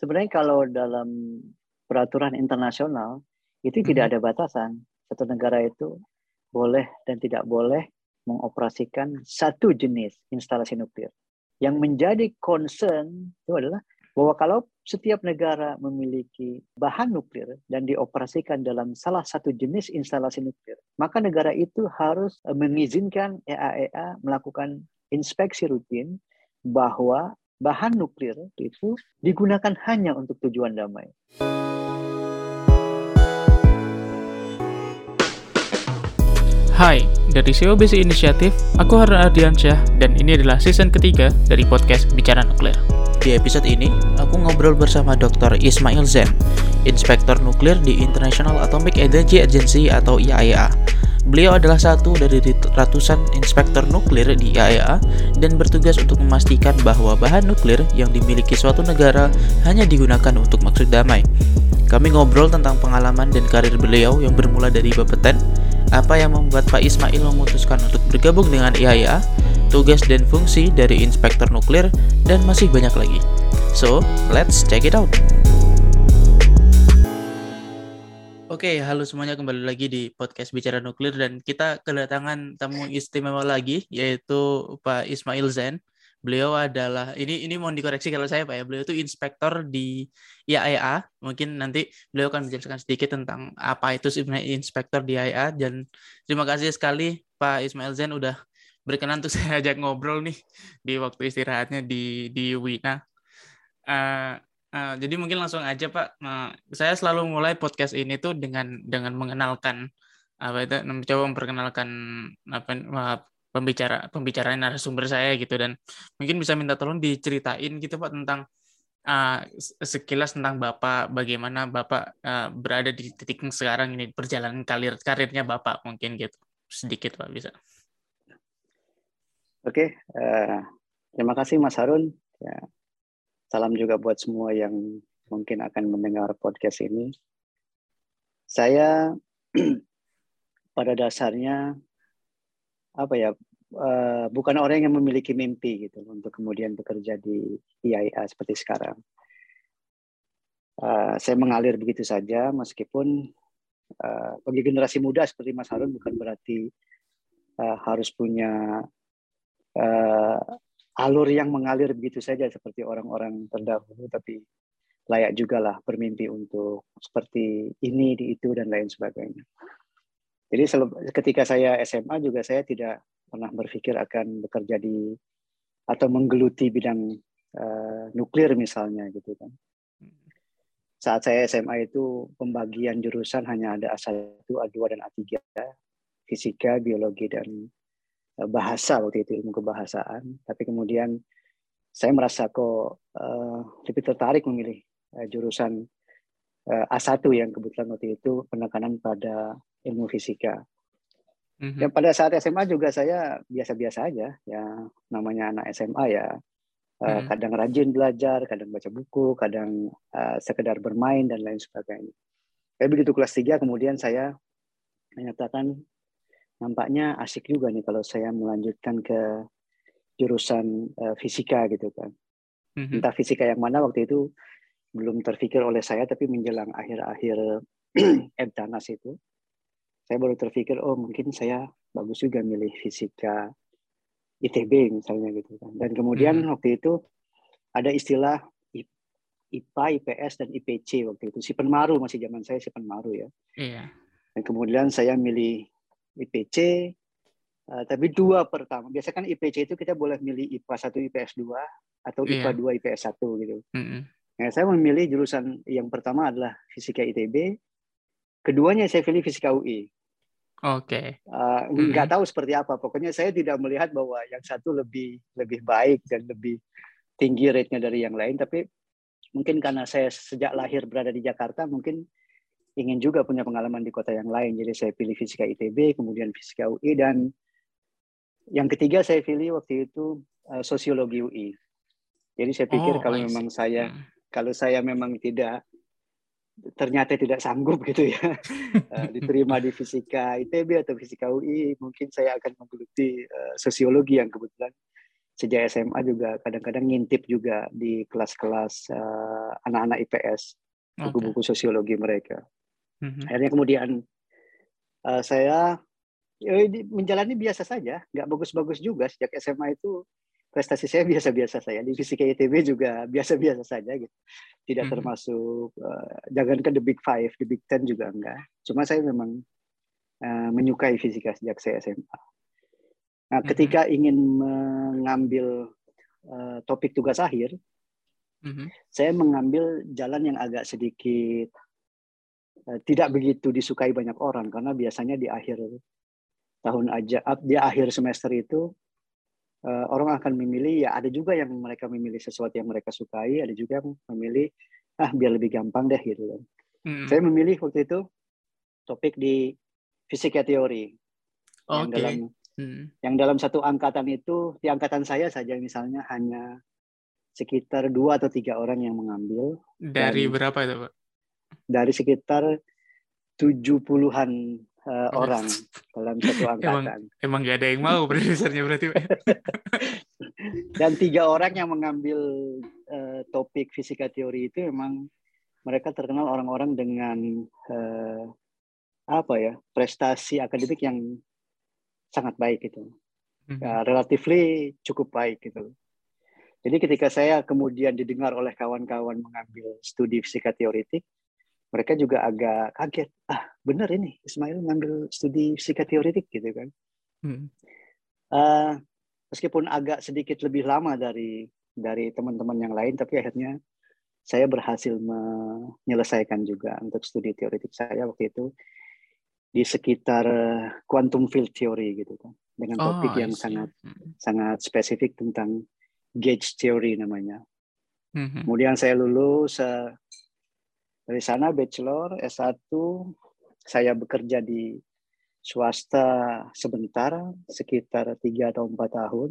sebenarnya kalau dalam peraturan internasional itu tidak ada batasan. Satu negara itu boleh dan tidak boleh mengoperasikan satu jenis instalasi nuklir. Yang menjadi concern itu adalah bahwa kalau setiap negara memiliki bahan nuklir dan dioperasikan dalam salah satu jenis instalasi nuklir, maka negara itu harus eh, mengizinkan EAEA e melakukan inspeksi rutin bahwa bahan nuklir itu digunakan hanya untuk tujuan damai. Hai, dari COBC Inisiatif, aku Harun Ardiansyah dan ini adalah season ketiga dari podcast Bicara Nuklir. Di episode ini, aku ngobrol bersama Dr. Ismail Zen, Inspektor Nuklir di International Atomic Energy Agency atau IAEA. Beliau adalah satu dari ratusan inspektor nuklir di IAEA dan bertugas untuk memastikan bahwa bahan nuklir yang dimiliki suatu negara hanya digunakan untuk maksud damai. Kami ngobrol tentang pengalaman dan karir beliau yang bermula dari Bapeten, apa yang membuat Pak Ismail memutuskan untuk bergabung dengan IAEA, tugas dan fungsi dari inspektor nuklir, dan masih banyak lagi. So, let's check it out. Oke, halo semuanya kembali lagi di podcast Bicara Nuklir dan kita kedatangan tamu istimewa lagi yaitu Pak Ismail Zain. Beliau adalah ini ini mohon dikoreksi kalau saya Pak ya. Beliau itu inspektor di IAEA. Mungkin nanti beliau akan menjelaskan sedikit tentang apa itu sebenarnya inspektor di IAEA dan terima kasih sekali Pak Ismail Zain udah berkenan untuk saya ajak ngobrol nih di waktu istirahatnya di di Wina. Uh, uh, jadi mungkin langsung aja Pak. Uh, saya selalu mulai podcast ini tuh dengan dengan mengenalkan apa itu mencoba memperkenalkan apa uh, pembicara pembicaraan narasumber saya gitu dan mungkin bisa minta tolong diceritain gitu Pak tentang uh, sekilas tentang Bapak bagaimana Bapak uh, berada di titik sekarang ini perjalanan karir karirnya Bapak mungkin gitu sedikit Pak bisa. Oke, uh, terima kasih Mas Harun. Ya, salam juga buat semua yang mungkin akan mendengar podcast ini. Saya pada dasarnya apa ya uh, bukan orang yang memiliki mimpi gitu untuk kemudian bekerja di IAIA seperti sekarang. Uh, saya mengalir begitu saja meskipun uh, bagi generasi muda seperti Mas Harun bukan berarti harus punya alur yang mengalir begitu saja seperti orang-orang terdahulu, tapi layak juga lah bermimpi untuk seperti ini, di itu, dan lain sebagainya. Jadi ketika saya SMA juga saya tidak pernah berpikir akan bekerja di atau menggeluti bidang uh, nuklir misalnya gitu kan. Saat saya SMA itu pembagian jurusan hanya ada A1, A2 dan A3, fisika, biologi dan bahasa waktu itu ilmu kebahasaan tapi kemudian saya merasa kok uh, lebih tertarik memilih uh, jurusan uh, eh, A1 yang kebetulan waktu itu penekanan pada ilmu fisika. Mm-hmm. Dan pada saat SMA juga saya biasa-biasa aja ya namanya anak SMA ya uh, mm-hmm. kadang rajin belajar, kadang baca buku, kadang uh, sekedar bermain dan lain sebagainya. Tapi begitu kelas 3 kemudian saya menyatakan nampaknya asik juga nih kalau saya melanjutkan ke jurusan uh, fisika gitu kan. Mm-hmm. Entah fisika yang mana waktu itu belum terpikir oleh saya, tapi menjelang akhir-akhir Ebtanas itu, saya baru terpikir, oh mungkin saya bagus juga milih fisika ITB misalnya gitu kan. Dan kemudian mm-hmm. waktu itu ada istilah IPA, IPS, dan IPC waktu itu. Si Penmaru masih zaman saya si Penmaru ya. Iya. Dan kemudian saya milih IPC, uh, tapi dua pertama. Biasanya kan IPC itu kita boleh milih IPA 1, IPS 2, atau IPA yeah. 2, IPS 1 gitu. Mm -hmm. Nah, saya memilih jurusan yang pertama adalah Fisika ITB, keduanya saya pilih Fisika UI. Oke. Okay. Uh, mm -hmm. tahu seperti apa. Pokoknya saya tidak melihat bahwa yang satu lebih lebih baik dan lebih tinggi rate-nya dari yang lain, tapi mungkin karena saya sejak lahir berada di Jakarta, mungkin ingin juga punya pengalaman di kota yang lain. Jadi saya pilih Fisika ITB, kemudian Fisika UI, dan yang ketiga saya pilih waktu itu uh, Sosiologi UI. Jadi saya pikir oh, kalau memang saya hmm. kalau saya memang tidak ternyata tidak sanggup gitu ya uh, diterima di Fisika ITB atau Fisika UI, mungkin saya akan menggeluti uh, Sosiologi yang kebetulan sejak SMA juga kadang-kadang ngintip juga di kelas-kelas uh, anak-anak IPS buku-buku okay. sosiologi mereka. Mm-hmm. Akhirnya kemudian uh, saya ya, menjalani biasa saja, nggak bagus-bagus juga sejak SMA itu prestasi saya biasa-biasa saja di fisika ITB juga biasa-biasa saja gitu tidak mm-hmm. termasuk uh, jangankan the big five the big ten juga enggak cuma saya memang uh, menyukai fisika sejak saya SMA Nah, mm-hmm. ketika ingin mengambil uh, topik tugas akhir, mm-hmm. saya mengambil jalan yang agak sedikit uh, tidak begitu disukai banyak orang karena biasanya di akhir tahun aja, di akhir semester itu uh, orang akan memilih ya ada juga yang mereka memilih sesuatu yang mereka sukai, ada juga yang memilih ah biar lebih gampang deh gitu. Mm-hmm. Saya memilih waktu itu topik di fisika teori oh, yang okay. dalam Hmm. Yang dalam satu angkatan itu, di angkatan saya saja misalnya hanya sekitar dua atau tiga orang yang mengambil. Dari dan, berapa itu, Pak? Dari sekitar tujuh puluhan uh, orang dalam satu angkatan. Emang, emang gak ada yang mau berdasarnya berarti, dan tiga orang yang mengambil uh, topik fisika teori itu memang mereka terkenal orang-orang dengan uh, apa ya prestasi akademik yang sangat baik itu. Hmm. Ya, relatively cukup baik gitu. Jadi ketika saya kemudian didengar oleh kawan-kawan mengambil studi fisika teoretik, mereka juga agak kaget. Ah, benar ini Ismail mengambil studi fisika teoretik gitu kan. Hmm. Uh, meskipun agak sedikit lebih lama dari dari teman-teman yang lain, tapi akhirnya saya berhasil menyelesaikan juga untuk studi teoretik saya waktu itu di sekitar eh, quantum field theory gitu kan dengan topik oh, yang sangat hmm. sangat spesifik tentang gauge theory namanya. Mm-hmm. Kemudian saya lulus uh, dari sana bachelor S1 saya bekerja di swasta sebentar sekitar tiga atau empat tahun.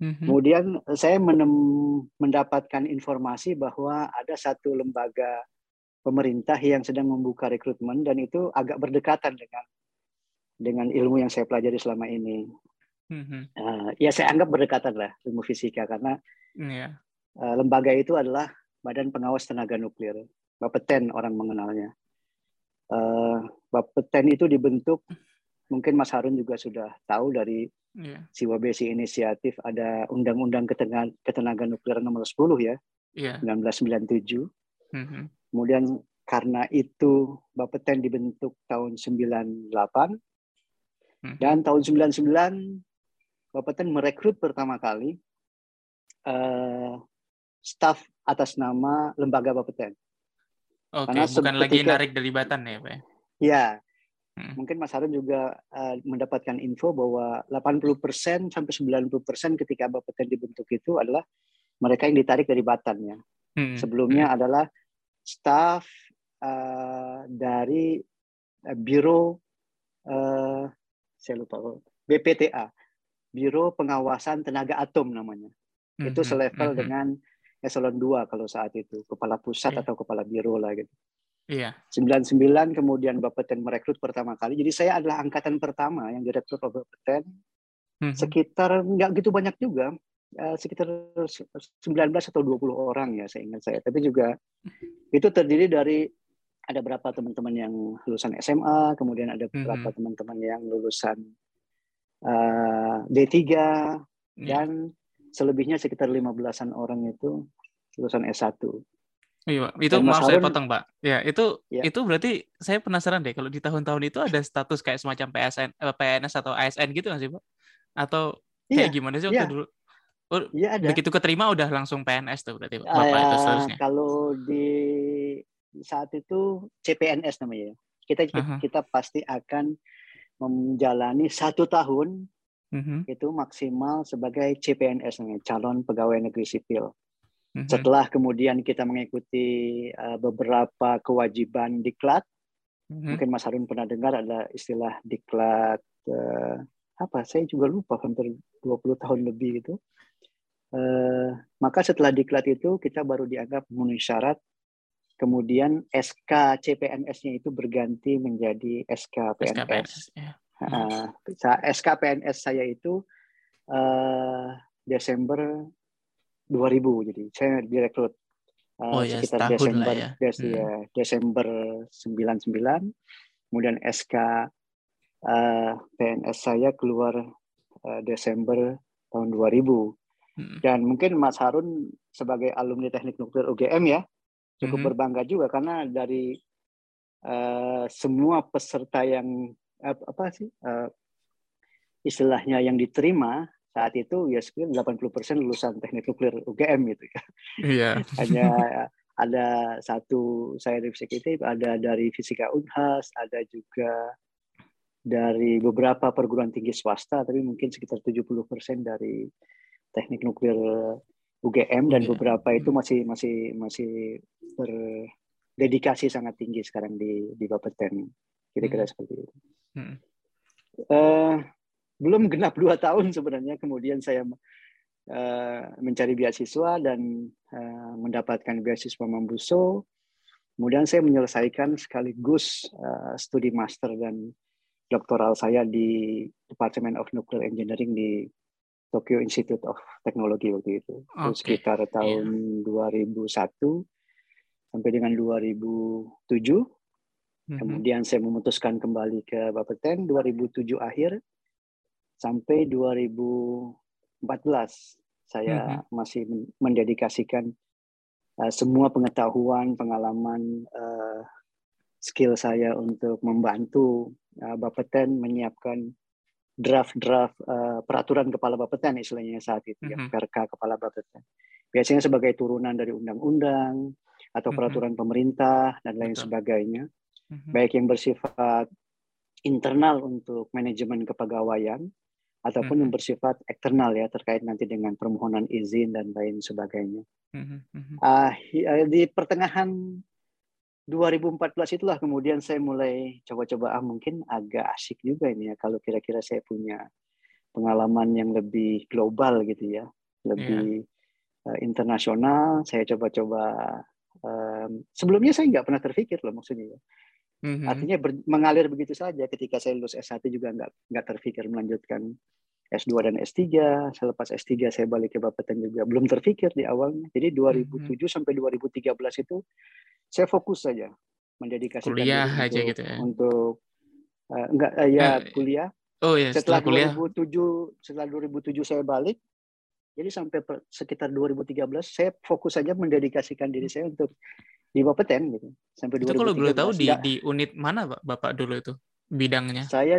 Mm-hmm. Kemudian saya menem- mendapatkan informasi bahwa ada satu lembaga pemerintah yang sedang membuka rekrutmen dan itu agak berdekatan dengan dengan ilmu yang saya pelajari selama ini. Mm-hmm. Uh, ya saya anggap berdekatan lah ilmu fisika karena yeah. uh, lembaga itu adalah Badan Pengawas Tenaga Nuklir, Bapeten orang mengenalnya. Uh, Bapeten itu dibentuk mungkin Mas Harun juga sudah tahu dari yeah. Siwa Besi Inisiatif ada Undang-Undang Ketenaga, Nuklir nomor 10 ya, yeah. 1997. Mm-hmm. Kemudian karena itu Bapeten dibentuk tahun 98 hmm. dan tahun 99 Bapeten merekrut pertama kali uh, staf atas nama lembaga Bapeten. Oke, okay, bukan ketika, lagi narik dari Batan ya, Pak? Ya. Hmm. Mungkin Mas Harun juga uh, mendapatkan info bahwa 80% sampai 90% ketika Bapeten dibentuk itu adalah mereka yang ditarik dari Batan ya. Hmm. Sebelumnya hmm. adalah staf uh, dari uh, biro uh, saya lupa BPTA Biro Pengawasan Tenaga Atom namanya itu selevel mm-hmm. dengan eselon 2 kalau saat itu kepala pusat yeah. atau kepala biro lah gitu Iya. Yeah. 99 kemudian Bapeten merekrut pertama kali. Jadi saya adalah angkatan pertama yang direkrut oleh Bapeten. Mm-hmm. Sekitar nggak gitu banyak juga. Eh, sekitar 19 atau 20 orang ya saya ingat saya. Tapi juga itu terdiri dari ada berapa teman-teman yang lulusan SMA, kemudian ada beberapa mm -hmm. teman-teman yang lulusan uh, D3 yeah. dan selebihnya sekitar 15-an orang itu lulusan S1. Iya, itu Dan maaf saya potong, Pak. Ya, itu ya. itu berarti saya penasaran deh kalau di tahun-tahun itu ada status kayak semacam PSN, eh, PNS atau ASN gitu nggak sih, Pak? Atau kayak ya, gimana sih waktu ya. dulu? Oh, iya ada. Begitu keterima udah langsung PNS tuh berarti Bapak uh, itu seharusnya. Kalau di saat itu CPNS namanya. Kita uh-huh. kita pasti akan menjalani satu tahun uh-huh. itu maksimal sebagai CPNS calon pegawai negeri sipil. Uh-huh. Setelah kemudian kita mengikuti uh, beberapa kewajiban diklat, uh-huh. mungkin Mas Harun pernah dengar ada istilah diklat uh, apa? Saya juga lupa hampir 20 tahun lebih itu Eh, maka setelah diklat itu kita baru dianggap memenuhi syarat. Kemudian SK CPNS-nya itu berganti menjadi SK PNS. SK PNS, ya. Uh, SK PNS saya itu uh, Desember 2000 jadi saya direkrut uh, Oh ya, sekitar Desember ya. Des, Hmm. ya, Desember 99 kemudian SK uh, PNS saya keluar uh, Desember tahun 2000 Hmm. dan mungkin Mas Harun sebagai alumni Teknik Nuklir UGM ya cukup Mhm. berbangga juga karena dari uh, semua peserta yang apa, sih uh, istilahnya yang diterima saat itu ya sekitar 80% lulusan Teknik Nuklir UGM gitu ya. Iya. Hanya ada satu saya dari eksekutif, ada dari Fisika Unhas, ada juga dari beberapa perguruan tinggi swasta, tapi mungkin sekitar 70% dari teknik nuklir UGM dan UGM. beberapa itu masih masih masih berdedikasi sangat tinggi sekarang di di Bapeten kira-kira Hmm. seperti itu. Hmm. Eh, belum genap dua tahun sebenarnya kemudian saya eh, mencari beasiswa dan eh, mendapatkan beasiswa Mambuso. Kemudian saya menyelesaikan sekaligus eh, studi master dan doktoral saya di Department of Nuclear Engineering di Tokyo Institute of Technology waktu itu. Itu Oke, sekitar tahun 2001 sampai dengan 2007. Mhm. Kemudian saya memutuskan kembali ke Bapeten 2007 akhir sampai 2014 saya masih men- mendedikasikan uh, semua pengetahuan, pengalaman, uh, skill saya untuk membantu uh, Bapeten menyiapkan draft-draft uh, peraturan kepala Bapeten istilahnya saat itu ya, Mhm. PRK kepala Bapeten. Biasanya sebagai turunan dari undang-undang atau Mhm. peraturan pemerintah dan lain Betul. sebagainya Mhm. baik yang bersifat internal untuk manajemen kepegawaian ataupun Mhm. yang bersifat eksternal ya terkait nanti dengan permohonan izin dan lain sebagainya. Ah, hi- eh, di pertengahan 2014 itulah kemudian saya mulai coba-coba ah mungkin agak asik juga ini ya kalau kira-kira saya punya pengalaman yang lebih global gitu ya, lebih eh, internasional. Saya coba-coba em, sebelumnya saya nggak pernah terpikir loh maksudnya. ya. Mhm. Artinya ber- mengalir begitu saja. Ketika saya lulus S1 juga nggak nggak terpikir melanjutkan S2 dan S3. Selepas S3 saya balik ke Bapeten juga belum terpikir di awalnya. Jadi 2007 sampai 2013 itu saya fokus saja mendedikasikan Kuliah diri aja untuk, gitu ya. untuk eh, enggak eh, ya Eh, kuliah. Oh ya, Setelah, setelah kuliah. 2007 setelah 2007 saya balik. Jadi sampai per- sekitar 2013 saya fokus saja mendedikasikan diri saya untuk di Bapeten gitu. Sampai Itu kalau boleh tahu 2013. di Nggak- di unit mana Pak Bapak dulu itu bidangnya? Saya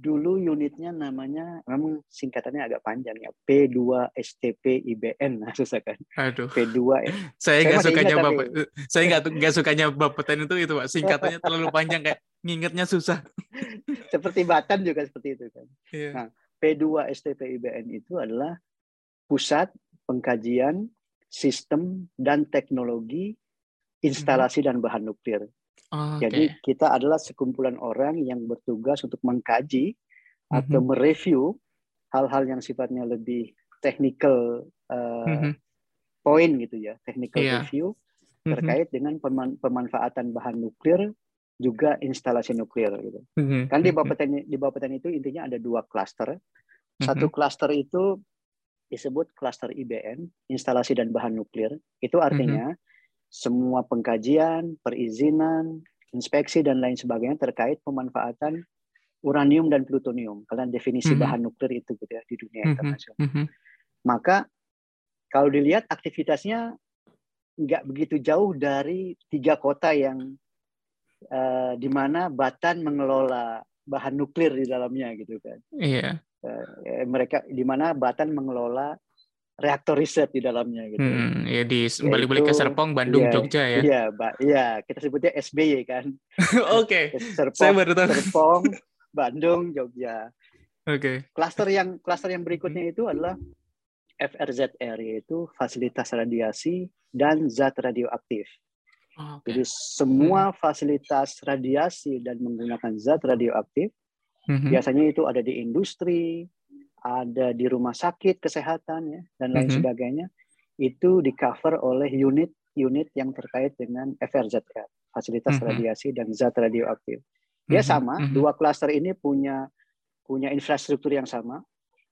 dulu unitnya namanya memang singkatannya agak panjang ya P2 STP IBN nah susah kan Aduh, P2 saya Saya nggak sukanya ingat Bapak, saya nggak nggak sukanya Bapeten itu itu Pak. Singkatannya terlalu panjang kayak ngingetnya susah. seperti Batan juga seperti itu kan Iya. Nah, P2 STP IBN itu adalah pusat pengkajian sistem dan teknologi instalasi dan bahan nuklir. Oh, Oke. Jadi kita adalah sekumpulan orang yang bertugas untuk mengkaji atau Mhm. mereview hal-hal yang sifatnya lebih technical uh, Mhm. point gitu ya, technical Iya. review Mhm. terkait dengan peman- pemanfaatan bahan nuklir juga instalasi nuklir gitu. Mhm. Kan di Mhm. Bapeten di Bapeten itu intinya ada dua klaster. Satu Mhm. klaster itu disebut klaster IBN, instalasi dan bahan nuklir. Itu artinya semua pengkajian, perizinan, inspeksi dan lain sebagainya terkait pemanfaatan uranium dan plutonium. Karena definisi Mhm. bahan nuklir itu gitu ya di dunia Mhm. internasional. Mhm. Maka kalau dilihat aktivitasnya nggak begitu jauh dari tiga kota yang eh, di mana Batan mengelola bahan nuklir di dalamnya gitu kan. Iya. Eh, mereka di mana Batan mengelola reaktor riset di dalamnya gitu. Hmm, ya di balik-balik ke Serpong, Bandung, iya, Jogja ya. Iya, Mbak. Iya, kita sebutnya SBY kan. Oke. Saya Serpong, baru tahu. Serpong, Bandung, Jogja. Oke. Klaster yang klaster yang berikutnya itu adalah FRZR yaitu fasilitas radiasi dan zat radioaktif. Oke. Jadi semua fasilitas radiasi dan menggunakan zat radioaktif Mhm. biasanya itu ada di industri, ada di rumah sakit kesehatan ya dan lain Mhm. sebagainya itu di cover oleh unit-unit yang terkait dengan FRZR, fasilitas Mhm. radiasi dan zat radioaktif. Ya Mhm. sama, Mhm. dua klaster ini punya punya infrastruktur yang sama,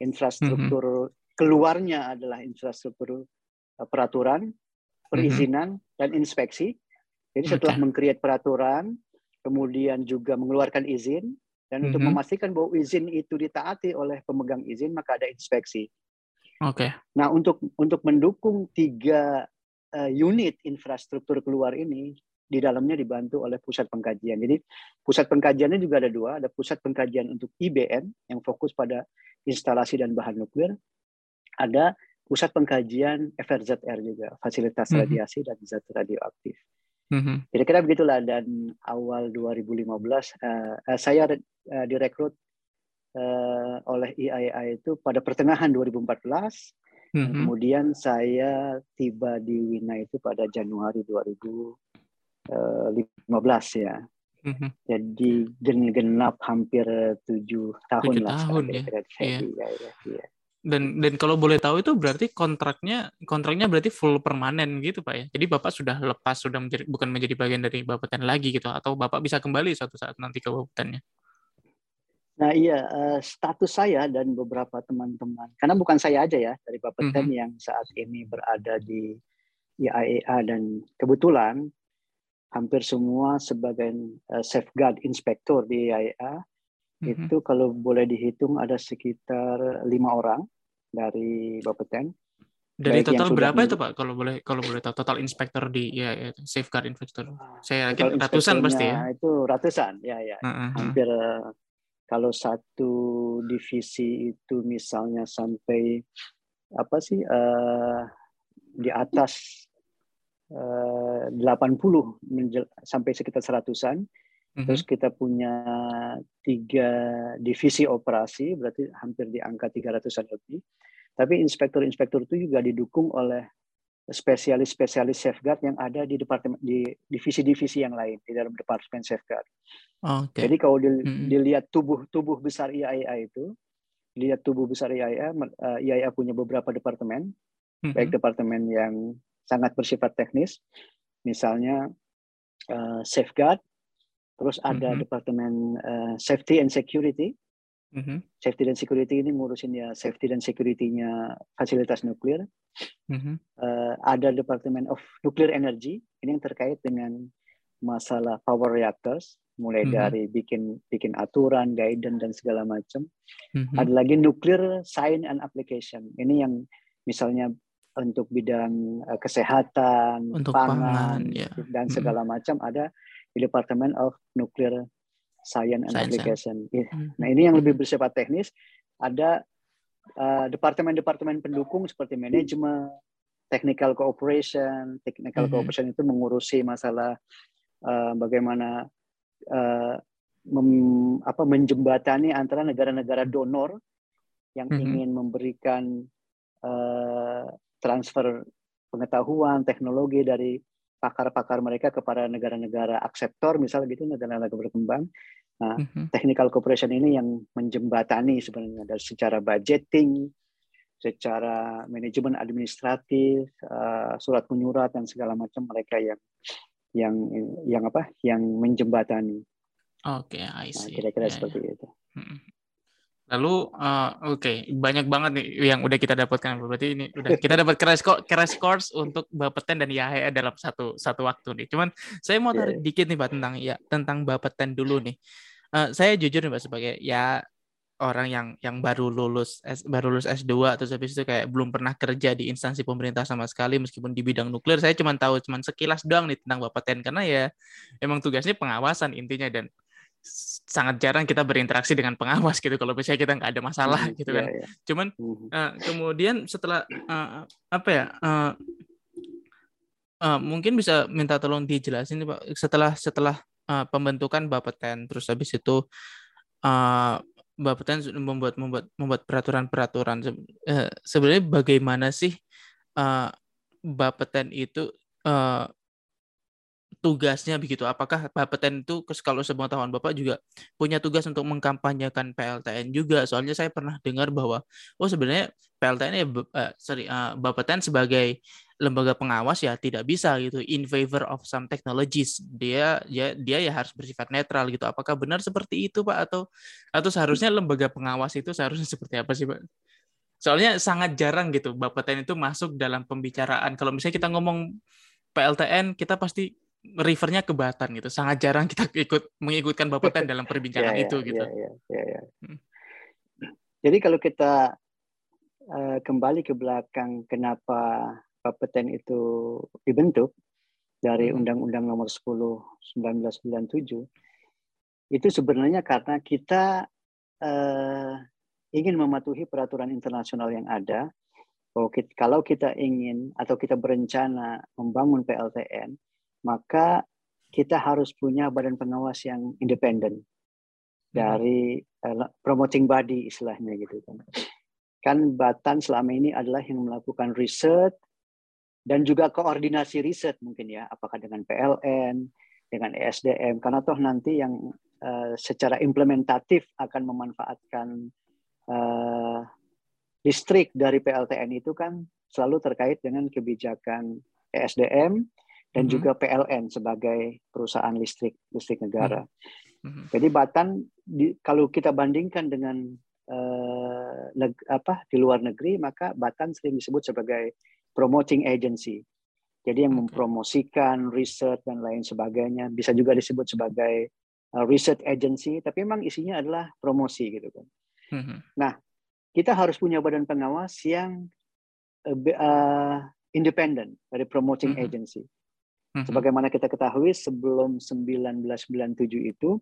infrastruktur keluarnya adalah infrastruktur uh, peraturan, perizinan, mm-hmm. dan inspeksi. Jadi setelah okay. mengkreat peraturan, kemudian juga mengeluarkan izin, dan mm-hmm. untuk memastikan bahwa izin itu ditaati oleh pemegang izin, maka ada inspeksi. Oke. Okay. Nah, untuk untuk mendukung tiga uh, unit infrastruktur keluar ini, di dalamnya dibantu oleh pusat pengkajian. Jadi pusat pengkajiannya juga ada dua, ada pusat pengkajian untuk IBN yang fokus pada instalasi dan bahan nuklir, ada pusat pengkajian FRZR juga, fasilitas mm-hmm. radiasi dan zat radioaktif. Mm-hmm. Kira-kira begitulah dan awal 2015 uh, uh, saya uh, direkrut uh, oleh IAEA itu pada pertengahan 2014. Mm-hmm. Kemudian saya tiba di Wina itu pada Januari 2015 ya. Mm-hmm. Jadi genap hampir tujuh tahun 7 lah. tahun ya. Kira -kira. Iya. Ya, ya, ya. Dan dan kalau boleh tahu itu berarti kontraknya kontraknya berarti full permanen gitu pak ya. Jadi bapak sudah lepas sudah menjadi bukan menjadi bagian dari Bapeten lagi gitu atau bapak bisa kembali suatu saat nanti ke Bapetennya. Nah iya uh, status saya dan beberapa teman-teman karena bukan saya aja ya dari Bapeten mm -hmm. yang saat ini berada di IAEA dan kebetulan hampir semua sebagai uh, safeguard inspektor di IAEA hmm itu kalau boleh dihitung ada sekitar lima orang dari Bapeten. Dari total berapa itu Pak? Kalau boleh kalau boleh tahu total inspektor di ya, ya safeguard inspektor. Saya yakin ratusan pasti ya. Itu ratusan ya ya. Uh-huh. Hampir kalau satu divisi itu misalnya sampai apa sih uh, di atas uh, 80 sampai sekitar seratusan Terus kita punya tiga divisi operasi, berarti hampir di angka 300-an lebih. Tapi inspektur-inspektur itu juga didukung oleh spesialis-spesialis safeguard yang ada di departemen di divisi-divisi yang lain di dalam departemen safeguard. Okay. Jadi kalau di, mm-hmm. dilihat tubuh tubuh besar IAIA itu, lihat tubuh besar IAIA, uh, eh, IAIA punya beberapa departemen, mm-hmm. baik departemen yang sangat bersifat teknis, misalnya uh, safeguard, Terus ada mm-hmm. departemen uh, safety and security. Mm-hmm. Safety dan security ini ngurusin ya safety dan security-nya fasilitas nuklir. Mm-hmm. Uh, ada departemen of nuclear energy. Ini yang terkait dengan masalah power reactors, mulai mm-hmm. dari bikin bikin aturan, guidance dan segala macam. Mm-hmm. Ada lagi nuclear science and application. Ini yang misalnya untuk bidang uh, kesehatan, untuk pangan, pangan ya. dan segala mm-hmm. macam ada di Department of Nuclear Science and Science, Application. Ya. Nah ini yang lebih bersifat teknis. Ada uh, departemen-departemen pendukung seperti manajemen, technical cooperation. Technical mm -hmm. cooperation itu mengurusi masalah uh, bagaimana uh, mem, apa, menjembatani antara negara-negara donor yang mm -hmm. ingin memberikan uh, transfer pengetahuan teknologi dari pakar-pakar mereka kepada negara-negara akseptor, misalnya gitu negara-negara berkembang. Nah, mm-hmm. technical cooperation ini yang menjembatani sebenarnya dari secara budgeting, secara manajemen administratif, uh, surat menyurat dan segala macam mereka yang yang yang apa? Yang menjembatani. Oke, okay, I see. Nah, kira-kira yeah, seperti yeah. itu. Mm-hmm. Lalu uh, oke, okay, banyak banget nih yang udah kita dapatkan. Berarti ini udah kita dapat crash course, crash course untuk Bapeten dan Yahya dalam satu satu waktu nih. Cuman saya mau tarik yeah. dikit nih Pak tentang ya tentang Bapeten dulu nih. Uh, saya jujur nih Pak sebagai ya orang yang yang baru lulus S, baru lulus S2 terus habis itu kayak belum pernah kerja di instansi pemerintah sama sekali meskipun di bidang nuklir saya cuma tahu cuma sekilas doang nih tentang Bapeten karena ya emang tugasnya pengawasan intinya dan sangat jarang kita berinteraksi dengan pengawas gitu kalau misalnya kita nggak ada masalah hmm, gitu kan. Yeah, yeah. Cuman uh, kemudian setelah uh, apa ya uh, uh, mungkin bisa minta tolong dijelasin Pak setelah setelah uh, pembentukan Bapeten terus habis itu uh, Bapeten membuat membuat membuat peraturan-peraturan uh, sebenarnya bagaimana sih uh, Bapeten itu uh, tugasnya begitu. Apakah Bapeten itu kalau tahun Bapak juga punya tugas untuk mengkampanyekan PLTN juga? Soalnya saya pernah dengar bahwa oh sebenarnya PLTN ya uh, sorry uh, Bapeten sebagai lembaga pengawas ya tidak bisa gitu in favor of some technologies. Dia ya dia ya harus bersifat netral gitu. Apakah benar seperti itu Pak atau atau seharusnya lembaga pengawas itu seharusnya seperti apa sih Pak? Soalnya sangat jarang gitu Bapeten itu masuk dalam pembicaraan. Kalau misalnya kita ngomong PLTN, kita pasti refernya ke Batan gitu. Sangat jarang kita ikut mengikutkan Bapeten dalam perbincangan Ya, ya, itu gitu. ya, ya, ya, ya. Hmm. Jadi kalau kita eh, kembali ke belakang kenapa Bapeten itu dibentuk dari Hmm. Undang-Undang Nomor 10 1997 itu sebenarnya karena kita eh, ingin mematuhi peraturan internasional yang ada. Bahwa kita- Kalau kita ingin atau kita berencana membangun PLTN, maka kita harus punya badan pengawas yang independen. Dari eh, promoting body istilahnya gitu kan. Kan Batan selama ini adalah yang melakukan riset dan juga koordinasi riset mungkin ya, apakah dengan PLN, dengan ESDM, karena toh nanti yang eh, secara implementatif akan memanfaatkan eh, listrik dari PLTN itu kan selalu terkait dengan kebijakan ESDM dan Mhm. juga PLN sebagai perusahaan listrik listrik negara. Mhm. Jadi Batan di, kalau kita bandingkan dengan eh, neg- apa di luar negeri maka Batan sering disebut sebagai promoting agency. Jadi yang Oke. mempromosikan riset dan lain sebagainya bisa juga disebut sebagai eh, research agency tapi memang isinya adalah promosi gitu kan. Mhm. Kita harus punya badan pengawas yang be- eh, independen dari promoting Mhm. agency. Mhm. Sebagaimana kita ketahui sebelum 1997 itu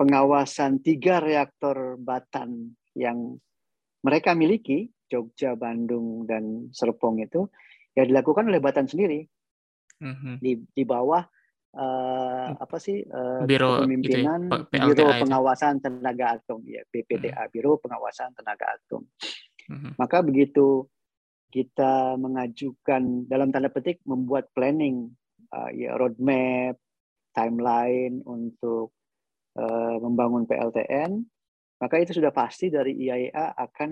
pengawasan tiga reaktor Batan yang mereka miliki Jogja, Bandung, dan Serpong itu ya dilakukan oleh Batan sendiri Mhm. di di bawah eh, apa sih eh, Biro itu ya, Biro PLTA itu. Pengawasan Tenaga Atom ya BPTA Biro Pengawasan Tenaga Atom. Mhm. Maka begitu kita mengajukan dalam tanda petik membuat planning uh, ya roadmap, timeline untuk uh, membangun PLTN, maka itu sudah pasti dari IAEA akan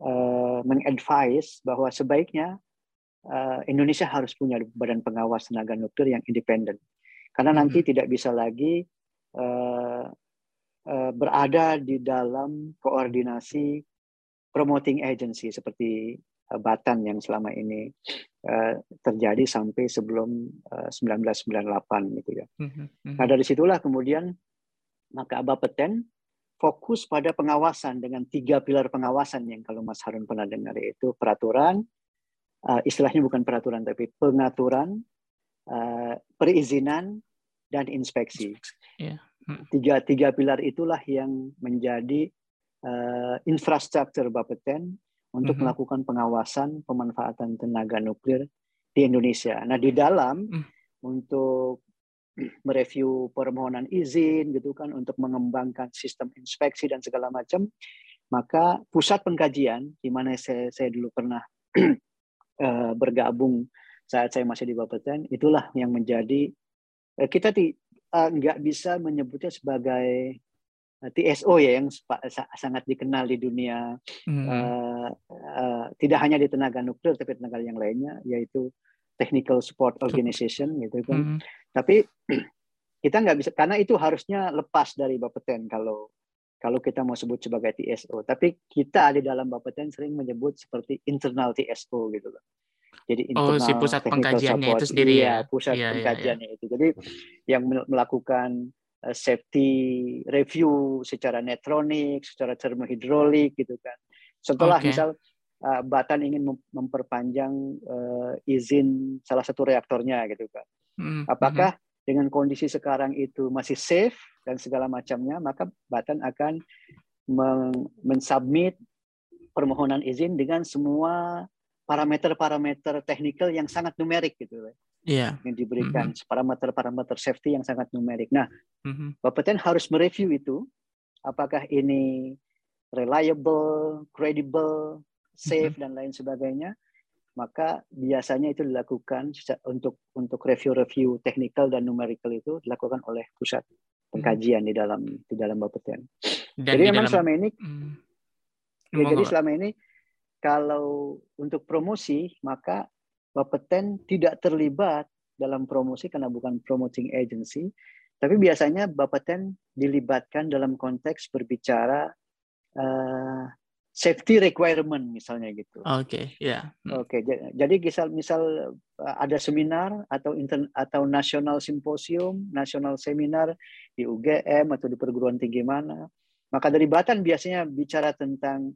uh, mengadvise bahwa sebaiknya uh, Indonesia harus punya badan pengawas tenaga nuklir yang independen. Karena nanti tidak bisa lagi uh, uh, berada di dalam koordinasi promoting agency seperti uh, Batan yang selama ini terjadi sampai sebelum uh, 1998 gitu ya. Mhm. Mhm. Nah dari situlah kemudian maka Bapeten fokus pada pengawasan dengan tiga pilar pengawasan yang kalau Mas Harun pernah dengar yaitu peraturan, uh, istilahnya bukan peraturan tapi pengaturan, perizinan dan inspeksi. Iya. Hmm. Tiga tiga pilar itulah yang menjadi infrastruktur Bapeten untuk Mhm. melakukan pengawasan pemanfaatan tenaga nuklir di Indonesia. Nah di dalam Hmm. untuk mereview permohonan izin gitu kan untuk mengembangkan sistem inspeksi dan segala macam maka pusat pengkajian di mana saya, saya dulu pernah eh, bergabung saat saya masih di Bapeten itulah yang menjadi eh, kita ti- eh, nggak bisa menyebutnya sebagai TSO ya yang sangat dikenal di dunia Mhm. eh, eh, tidak hanya di tenaga nuklir tapi tenaga yang lainnya yaitu technical support organization gitu kan Mhm. tapi kita nggak bisa karena itu harusnya lepas dari Bapeten kalau kalau kita mau sebut sebagai TSO. Tapi kita di dalam Bapeten sering menyebut seperti internal TSO gitu loh. Jadi Oh, internal si pusat pengkajiannya itu support. sendiri iya, ya? pusat iya. pengkajiannya itu. Jadi yang mel- melakukan eh, safety review secara netronik, secara termohidrolik gitu kan. Setelah Oke. misal eh, Batan ingin mem- memperpanjang eh, izin salah satu reaktornya gitu kan. Mhm. Apakah dengan kondisi sekarang itu masih safe dan segala macamnya, maka Batan akan men- mensubmit permohonan izin dengan semua parameter-parameter teknikal yang sangat numerik gitu Iya. yang diberikan parameter-parameter safety yang sangat numerik. Nah, Mhm. Bapeten harus mereview itu apakah ini reliable, credible, safe dan lain sebagainya. Maka biasanya itu dilakukan untuk untuk review-review technical dan numerical itu dilakukan oleh pusat pengkajian di dalam di dalam Bapeten. Dan Jadi di memang dalam selama ini Mhm. ya, jadi selama ini kalau untuk promosi maka Bapeten tidak terlibat dalam promosi karena bukan promoting agency, tapi biasanya Bapeten dilibatkan dalam konteks berbicara eh, safety requirement misalnya gitu. Oke, okay, ya. Yeah. Oke, okay, jadi misal misal uh, ada seminar atau inter, atau nasional simposium, nasional seminar di UGM atau di perguruan tinggi mana, maka dari Batan biasanya bicara tentang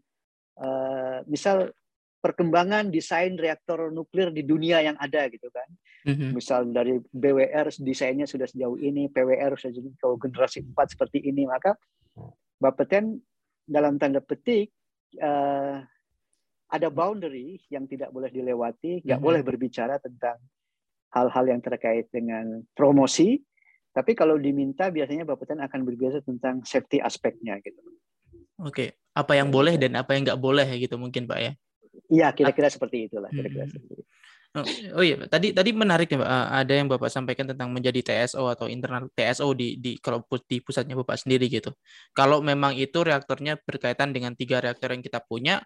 uh, misal perkembangan desain reaktor nuklir di dunia yang ada gitu kan. Mm-hmm. Misal dari BWR desainnya sudah sejauh ini, PWR sudah jadi generasi 4 seperti ini, maka Bapeten dalam tanda petik uh, ada boundary yang tidak boleh dilewati, nggak mm -hmm. boleh berbicara tentang hal-hal yang terkait dengan promosi. Tapi kalau diminta biasanya Bapeten akan berbicara tentang safety aspeknya gitu. Oke, apa yang boleh dan apa yang nggak boleh gitu mungkin Pak ya? Iya, kira-kira seperti itulah. Kira-kira hmm. seperti itu. Oh, oh iya, tadi tadi menarik ya, Pak. Ada yang Bapak sampaikan tentang menjadi TSO atau internal TSO di di kalau di pusatnya Bapak sendiri gitu. Kalau memang itu reaktornya berkaitan dengan tiga reaktor yang kita punya,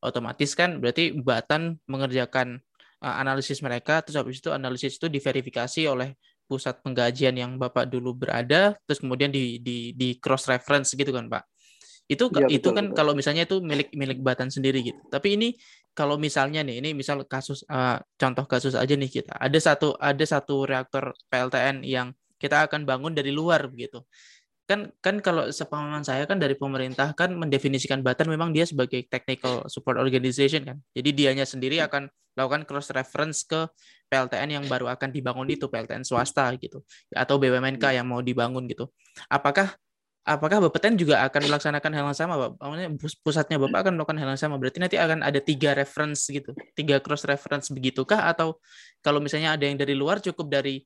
otomatis kan berarti Batan mengerjakan uh, analisis mereka, terus habis itu analisis itu diverifikasi oleh pusat pengkajian yang Bapak dulu berada, terus kemudian di di di cross reference gitu kan, Pak. Itu ya, itu betul, kan betul. kalau misalnya itu milik milik Batan sendiri gitu. Tapi ini kalau misalnya nih ini misal kasus uh, contoh kasus aja nih kita ada satu ada satu reaktor PLTN yang kita akan bangun dari luar begitu kan kan kalau sepemahaman saya kan dari pemerintah kan mendefinisikan Batan memang dia sebagai technical support organization kan jadi dianya sendiri hmm. akan lakukan cross reference ke PLTN yang baru akan dibangun itu PLTN swasta gitu atau BUMNK hmm. yang mau dibangun gitu apakah apakah Bapeten juga akan melaksanakan hal yang sama, Pak? Maksudnya pusatnya Bapak akan melakukan hal yang sama. Berarti nanti akan ada tiga reference gitu, tiga cross reference begitukah? Atau kalau misalnya ada yang dari luar cukup dari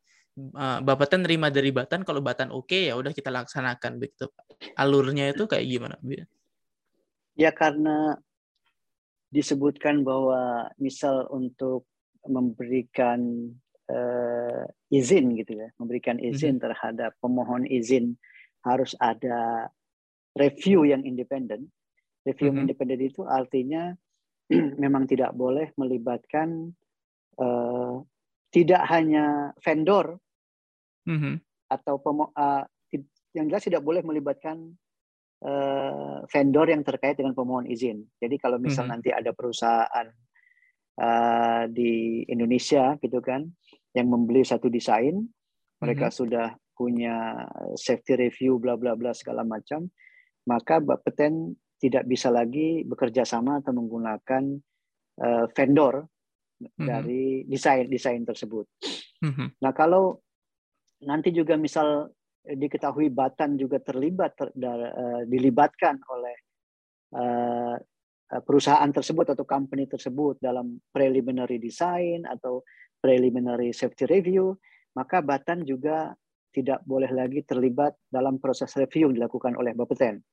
uh, Bapeten terima dari Batan, kalau Batan oke okay, ya udah kita laksanakan begitu. Alurnya itu kayak gimana? Ya karena disebutkan bahwa misal untuk memberikan uh, izin gitu ya, memberikan izin mm -hmm. terhadap pemohon izin harus ada review yang independen. Review mm -hmm. independen itu artinya memang tidak boleh melibatkan uh, tidak hanya vendor mm -hmm. atau pemo uh, yang jelas tidak boleh melibatkan uh, vendor yang terkait dengan pemohon izin. Jadi kalau misal mm -hmm. nanti ada perusahaan uh, di Indonesia gitu kan yang membeli satu desain, mereka mm -hmm. sudah punya safety review bla bla bla segala macam, maka Bapeten tidak bisa lagi bekerja sama atau menggunakan uh, vendor mm-hmm. dari desain desain tersebut. Mm-hmm. Nah kalau nanti juga misal diketahui Batan juga terlibat ter, uh, dilibatkan oleh uh, perusahaan tersebut atau company tersebut dalam preliminary design atau preliminary safety review, maka Batan juga tidak boleh lagi terlibat dalam proses review yang dilakukan oleh Bapeten.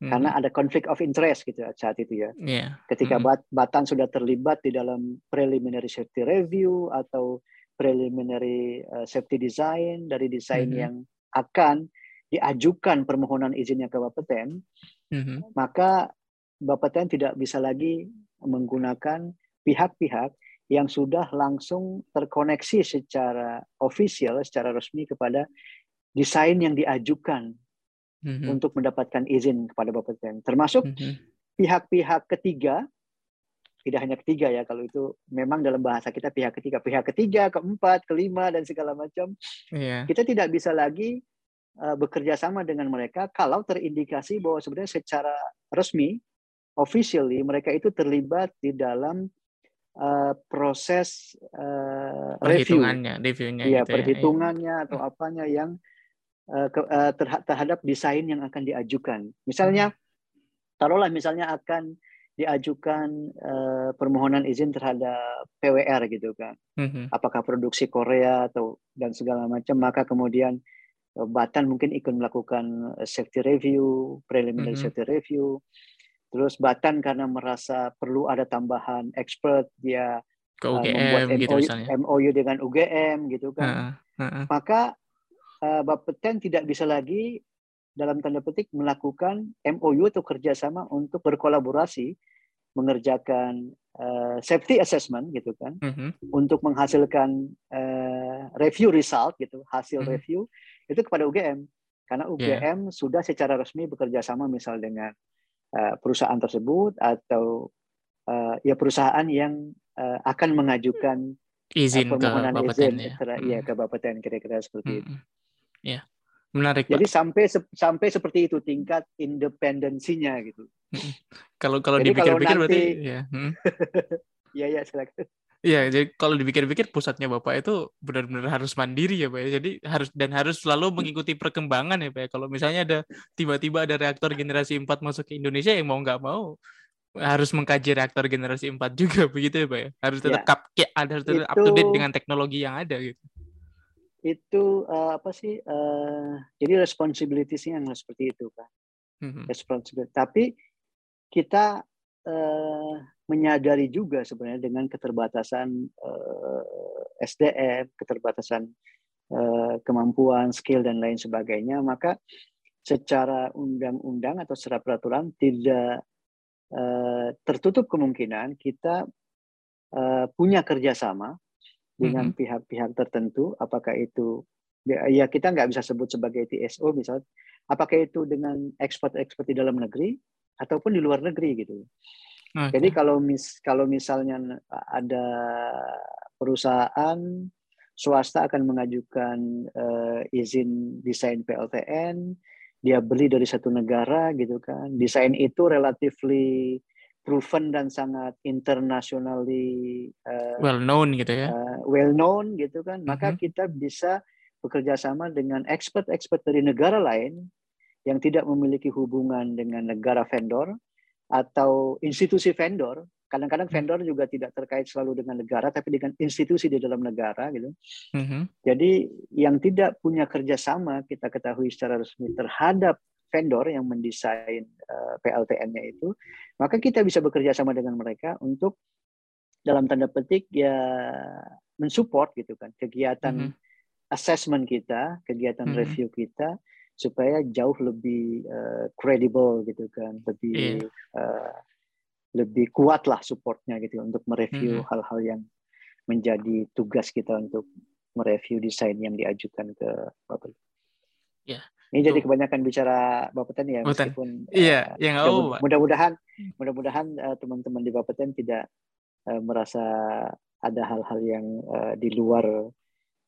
Hmm. Karena ada konflik of interest gitu saat itu ya. Yeah. Ketika hmm. Batan sudah terlibat di dalam preliminary safety review atau preliminary uh, safety design dari desain hmm. yang akan diajukan permohonan izinnya ke Bapeten, hmm. maka Bapeten tidak bisa lagi menggunakan pihak-pihak yang sudah langsung terkoneksi secara official, secara resmi kepada desain yang diajukan mm-hmm. untuk mendapatkan izin kepada Bapak Presiden. Termasuk mm-hmm. pihak-pihak ketiga, tidak hanya ketiga ya, kalau itu memang dalam bahasa kita pihak ketiga, pihak ketiga, keempat, kelima, dan segala macam. Yeah. Kita tidak bisa lagi uh, bekerja sama dengan mereka kalau terindikasi bahwa sebenarnya secara resmi, officially, mereka itu terlibat di dalam uh, proses uh, review, reviewnya, ya, gitu perhitungannya ya. atau apanya yang uh, ke, uh, terhadap desain yang akan diajukan. Misalnya, hmm. taruhlah misalnya akan diajukan uh, permohonan izin terhadap PWR gitu kan, hmm. apakah produksi Korea atau dan segala macam, maka kemudian Batan mungkin ikut melakukan safety review, preliminary hmm. safety review, Terus Batan karena merasa perlu ada tambahan expert, dia ke UGM uh, membuat gitu MOU, misalnya. MOU dengan UGM gitu kan. Uh, uh, uh. Maka uh, Bapeten tidak bisa lagi dalam tanda petik melakukan MOU atau kerjasama untuk berkolaborasi mengerjakan uh, safety assessment gitu kan uh -huh. untuk menghasilkan uh, review result gitu hasil uh -huh. review itu kepada UGM karena UGM yeah. sudah secara resmi bekerja sama misal dengan perusahaan tersebut atau uh, ya perusahaan yang uh, akan mengajukan izin uh, permohonan ke izin Bapeten ya. ter- ya ke kira-kira seperti itu. Mm-mm. Ya, menarik Jadi Pak. sampai sampai seperti itu tingkat independensinya gitu. Kalau kalau Jadi kalau dipikir-pikir berarti ya. mm. Iya ya silakan. Iya, jadi kalau dipikir-pikir pusatnya Bapak itu benar-benar harus mandiri ya, Pak ya. Jadi harus dan harus selalu mengikuti perkembangan ya, Pak ya. Kalau misalnya ada tiba-tiba ada reaktor generasi 4 masuk ke Indonesia yang mau nggak mau harus mengkaji reaktor generasi 4 juga begitu ya, Pak ya. Harus tetap Ya. ya, harus tetap up to date Itu- dengan teknologi yang ada gitu. Itu eh, apa sih? eh, jadi responsibilities-nya yang seperti itu kan. Mhm. Responsibility. Tapi kita eh, menyadari juga sebenarnya dengan keterbatasan eh, SDM, keterbatasan eh, kemampuan, skill dan lain sebagainya, maka secara undang-undang atau secara peraturan tidak eh, tertutup kemungkinan kita eh, punya kerjasama dengan pihak-pihak tertentu, apakah itu ya ya kita nggak bisa sebut sebagai TSO misalnya, apakah itu dengan ekspor-ekspor di dalam negeri ataupun di luar negeri gitu. Oke. Jadi kalau mis kalau misalnya ada perusahaan swasta akan mengajukan eh, izin desain PLTN, dia beli dari satu negara gitu kan. Desain itu relatively proven dan sangat internationally eh, well known gitu ya. uh, well known gitu kan, maka Mhm. kita bisa bekerja sama dengan expert-expert dari negara lain yang tidak memiliki hubungan dengan negara vendor atau institusi vendor. Kadang-kadang vendor juga tidak terkait selalu dengan negara, tapi dengan institusi di dalam negara gitu. Mhm. Jadi yang tidak punya kerjasama kita ketahui secara resmi terhadap vendor yang mendesain uh, PLTN-nya itu, maka kita bisa bekerja sama dengan mereka untuk dalam tanda petik ya mensupport gitu kan kegiatan Mhm. assessment kita, kegiatan Mhm. review kita supaya jauh lebih uh, credible gitu kan, lebih uh, lebih kuat lah supportnya gitu untuk mereview hal-hal yang menjadi tugas kita untuk mereview desain yang diajukan ke Bapak. Ya, Ini jadi kebanyakan bicara Bapeten ya Bapeten. meskipun Iya, eh, yang ya, oh, mud- Pak. mudah-mudahan mudah-mudahan eh, teman-teman di Bapeten tidak eh, merasa ada hal-hal yang eh, di luar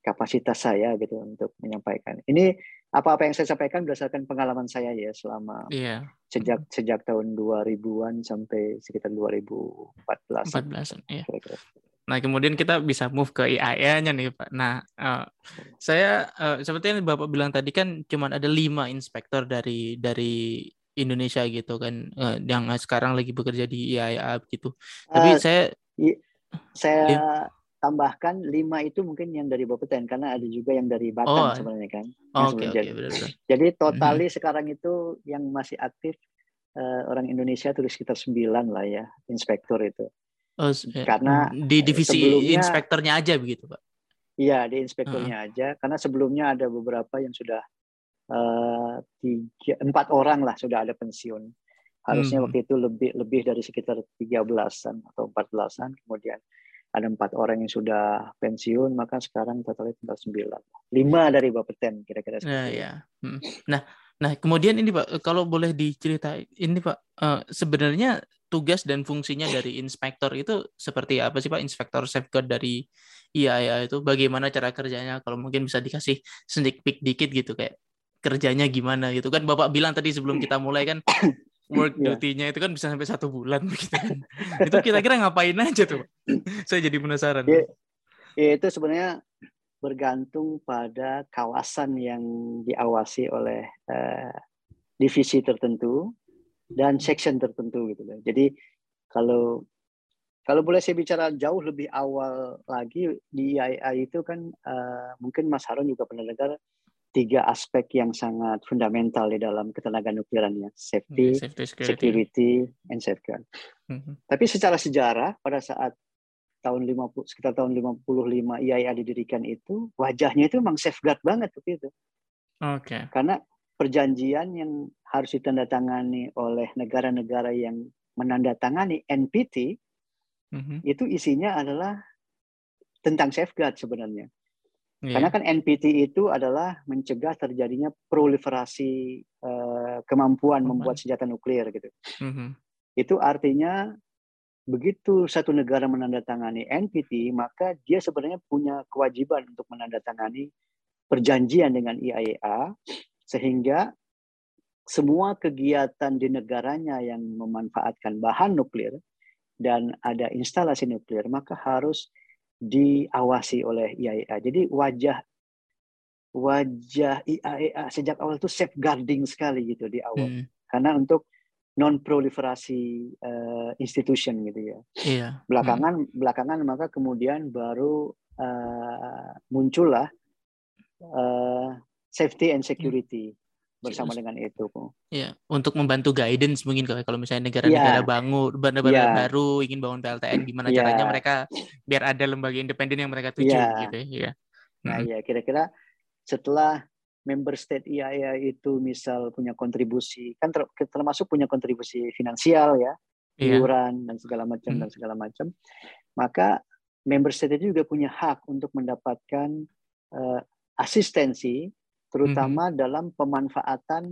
kapasitas saya gitu untuk menyampaikan. Ini apa-apa yang saya sampaikan berdasarkan pengalaman saya ya selama Iya, sejak sejak tahun 2000-an sampai sekitar 2014 14 iya. kira-kira. Nah, kemudian kita bisa move ke IAEA-nya nih, Pak. Nah, eh, saya eh, seperti yang Bapak bilang tadi kan cuma ada lima inspektor dari dari Indonesia gitu kan, eh, yang sekarang lagi bekerja di IAEA gitu. Tapi Eh, saya, saya Iya. Tambahkan lima itu mungkin yang dari Bapeten karena ada juga yang dari Oh, Batam sebenarnya kan. oke sebelum oke jadi. Jadi totali sekarang itu yang masih aktif eh, orang Indonesia itu sekitar sembilan lah ya inspektur itu. Oh, eh, Karena, di divisi sebelumnya- inspektornya aja begitu, Pak. Iya di inspekturnya aja karena sebelumnya ada beberapa yang sudah eh, tiga empat orang lah sudah ada pensiun. Harusnya Hmm. waktu itu lebih lebih dari sekitar 13-an atau 14-an kemudian ada empat orang yang sudah pensiun maka sekarang totalnya tinggal sembilan. Lima dari Bapeten kira-kira Nah, ya. Hmm. Nah, nah kemudian ini Pak, kalau boleh diceritain ini Pak, eh, sebenarnya tugas dan fungsinya dari inspektor itu seperti apa sih Pak? Inspektor safeguard dari IAEA itu bagaimana cara kerjanya? Kalau mungkin bisa dikasih sneak peek dikit gitu kayak kerjanya gimana gitu kan Bapak bilang tadi sebelum kita mulai kan work Iya. duty-nya itu kan bisa sampai satu bulan begitu kan. itu kira-kira ngapain aja tuh? Saya jadi penasaran. Iya. Ya, itu sebenarnya bergantung pada kawasan yang diawasi oleh eh, divisi tertentu dan section tertentu gitu loh. Jadi kalau kalau boleh saya bicara jauh lebih awal lagi di IAEA itu kan eh, mungkin Mas Harun juga pernah dengar tiga aspek yang sangat fundamental di dalam ketenaga nukliran ya, safety, Safety security. security, and safeguard. Mhm. Tapi secara sejarah pada saat tahun 50 sekitar tahun 55 IAEA didirikan itu wajahnya itu memang safeguard banget begitu. Oke. Karena perjanjian yang harus ditandatangani oleh negara-negara yang menandatangani NPT Mhm. itu isinya adalah tentang safeguard sebenarnya. Yeah. Karena kan NPT itu adalah mencegah terjadinya proliferasi uh, kemampuan oh, membuat senjata nuklir gitu. Mm-hmm. Itu artinya begitu satu negara menandatangani NPT, maka dia sebenarnya punya kewajiban untuk menandatangani perjanjian dengan IAEA sehingga semua kegiatan di negaranya yang memanfaatkan bahan nuklir dan ada instalasi nuklir maka harus diawasi oleh IAEA. Jadi wajah wajah IAEA sejak awal itu safeguarding sekali gitu di awal. Hmm. Karena untuk non proliferasi uh, institution gitu ya. Iya. Belakangan hmm. belakangan maka kemudian baru uh, muncullah uh, safety and security. Hmm bersama dengan itu. Ya, untuk membantu guidance mungkin kalau misalnya negara-negara ya. bangun negara ya. baru ingin bangun PLTN gimana ya. caranya mereka biar ada lembaga independen yang mereka tuju ya. gitu ya. Nah, hmm. ya kira-kira setelah member state IAEA itu misal punya kontribusi kan ter, termasuk punya kontribusi finansial ya, iya. iuran dan segala macam hmm. dan segala macam. Maka member state itu juga punya hak untuk mendapatkan uh, asistensi terutama mm -hmm. dalam pemanfaatan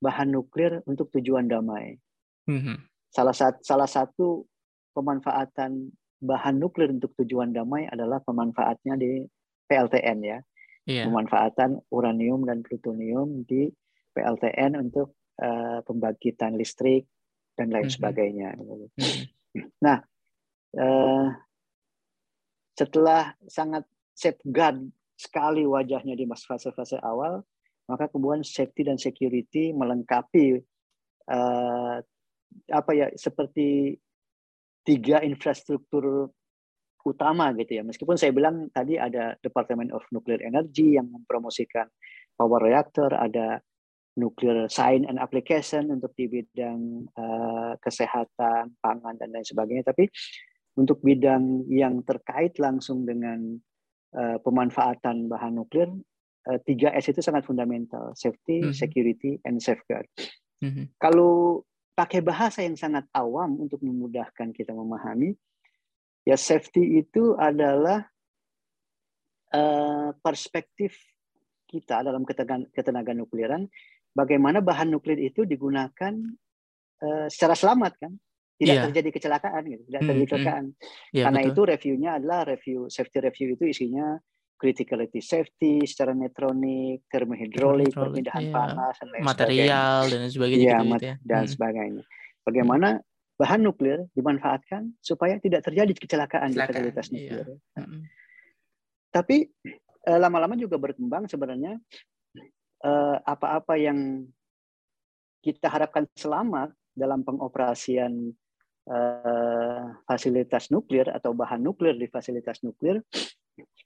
bahan nuklir untuk tujuan damai. Mm -hmm. Salah satu salah satu pemanfaatan bahan nuklir untuk tujuan damai adalah pemanfaatnya di PLTN ya, yeah. pemanfaatan uranium dan plutonium di PLTN untuk uh, pembangkitan listrik dan lain mm -hmm. sebagainya. Mm -hmm. Nah, uh, setelah sangat safeguard sekali wajahnya di fase-fase awal, maka kemudian safety dan security melengkapi uh, apa ya seperti tiga infrastruktur utama gitu ya. Meskipun saya bilang tadi ada Department of Nuclear Energy yang mempromosikan power reactor, ada nuclear science and application untuk di bidang uh, kesehatan, pangan dan lain sebagainya. Tapi untuk bidang yang terkait langsung dengan uh, pemanfaatan bahan nuklir, uh, tiga S itu sangat fundamental: safety, mm -hmm. security, and safeguard. Mm -hmm. Kalau pakai bahasa yang sangat awam untuk memudahkan kita memahami, ya safety itu adalah uh, perspektif kita dalam ketenaga nukliran, bagaimana bahan nuklir itu digunakan uh, secara selamat kan tidak yeah. terjadi kecelakaan gitu, tidak hmm, terjadi hmm. kecelakaan. Yeah, Karena betul. itu reviewnya adalah review safety review itu isinya criticality safety secara netronik, termohidrolik, perpindahan yeah. panas dan lain material sebagainya. dan sebagainya yeah, gitu, ya. dan hmm. sebagainya. Bagaimana bahan nuklir dimanfaatkan supaya tidak terjadi kecelakaan, kecelakaan di fasilitas iya. nuklir. Yeah. Hmm. Tapi eh, lama-lama juga berkembang sebenarnya eh, apa-apa yang kita harapkan selamat dalam pengoperasian fasilitas nuklir atau bahan nuklir di fasilitas nuklir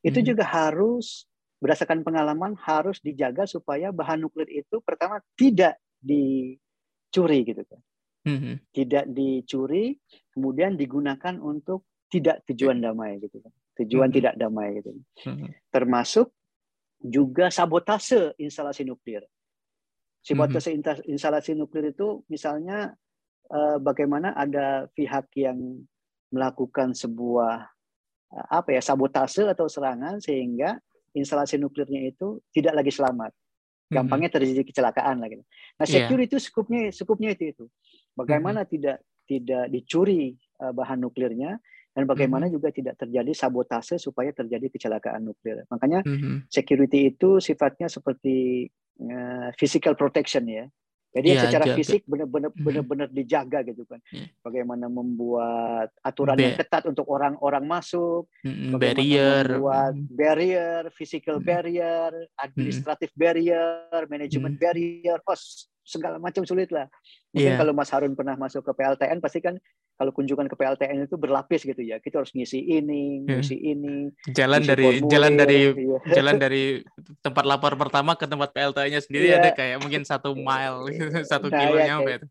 itu hmm. juga harus berdasarkan pengalaman harus dijaga supaya bahan nuklir itu pertama tidak dicuri gitu kan. Hmm. Tidak dicuri kemudian digunakan untuk tidak tujuan damai gitu kan. Tujuan hmm. tidak damai gitu. Hmm. Termasuk juga sabotase instalasi nuklir. Sabotase hmm. instalasi nuklir itu misalnya bagaimana ada pihak yang melakukan sebuah uh, apa ya sabotase atau serangan sehingga instalasi nuklirnya itu tidak lagi selamat. Hmm. Gampangnya terjadi kecelakaan lagi. Nah, iya. secure yeah. itu skupnya skupnya itu itu. Bagaimana mm-hmm. tidak tidak dicuri uh, bahan nuklirnya dan bagaimana mm-hmm. juga tidak terjadi sabotase supaya terjadi kecelakaan nuklir. Makanya mm-hmm. security itu sifatnya seperti uh, physical protection ya. Jadi ya, secara jaga. fisik benar-benar hmm. benar-benar dijaga gitu kan. Ya. Bagaimana membuat aturan Be yang ketat untuk orang-orang masuk, hmm, barrier, membuat hmm. barrier, physical hmm. barrier, administrative hmm. barrier, management barrier, host segala macam sulit lah. Mungkin yeah. kalau Mas Harun pernah masuk ke PLTN pasti kan kalau kunjungan ke PLTN itu berlapis gitu ya. Kita harus ngisi ini, iya. ngisi yeah. ini. Jalan dari formulir, jalan dari iya. jalan dari tempat lapor pertama ke tempat PLTN-nya sendiri yeah. ada kayak mungkin satu mile, satu nah, kilo ya, nyampe. Itu.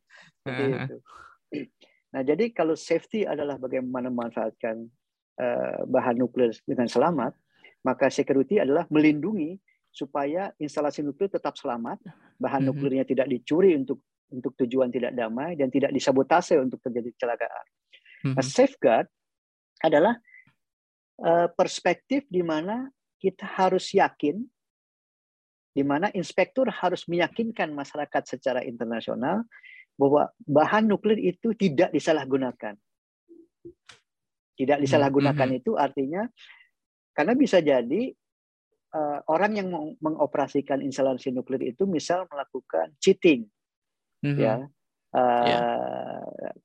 Nah, jadi kalau safety adalah bagaimana memanfaatkan uh, bahan nuklir dengan selamat, maka security adalah melindungi supaya instalasi nuklir tetap selamat, bahan mm-hmm. nuklirnya tidak dicuri untuk untuk tujuan tidak damai dan tidak disabotase untuk terjadi kecelakaan. Mm-hmm. Nah, safeguard adalah uh, perspektif di mana kita harus yakin di mana inspektur harus meyakinkan masyarakat secara internasional bahwa bahan nuklir itu tidak disalahgunakan. Tidak Hmm, disalahgunakan mhm. itu artinya karena bisa jadi uh, orang yang meng- mengoperasikan instalasi nuklir itu misal melakukan cheating, Mhm. ya, uh, Ya.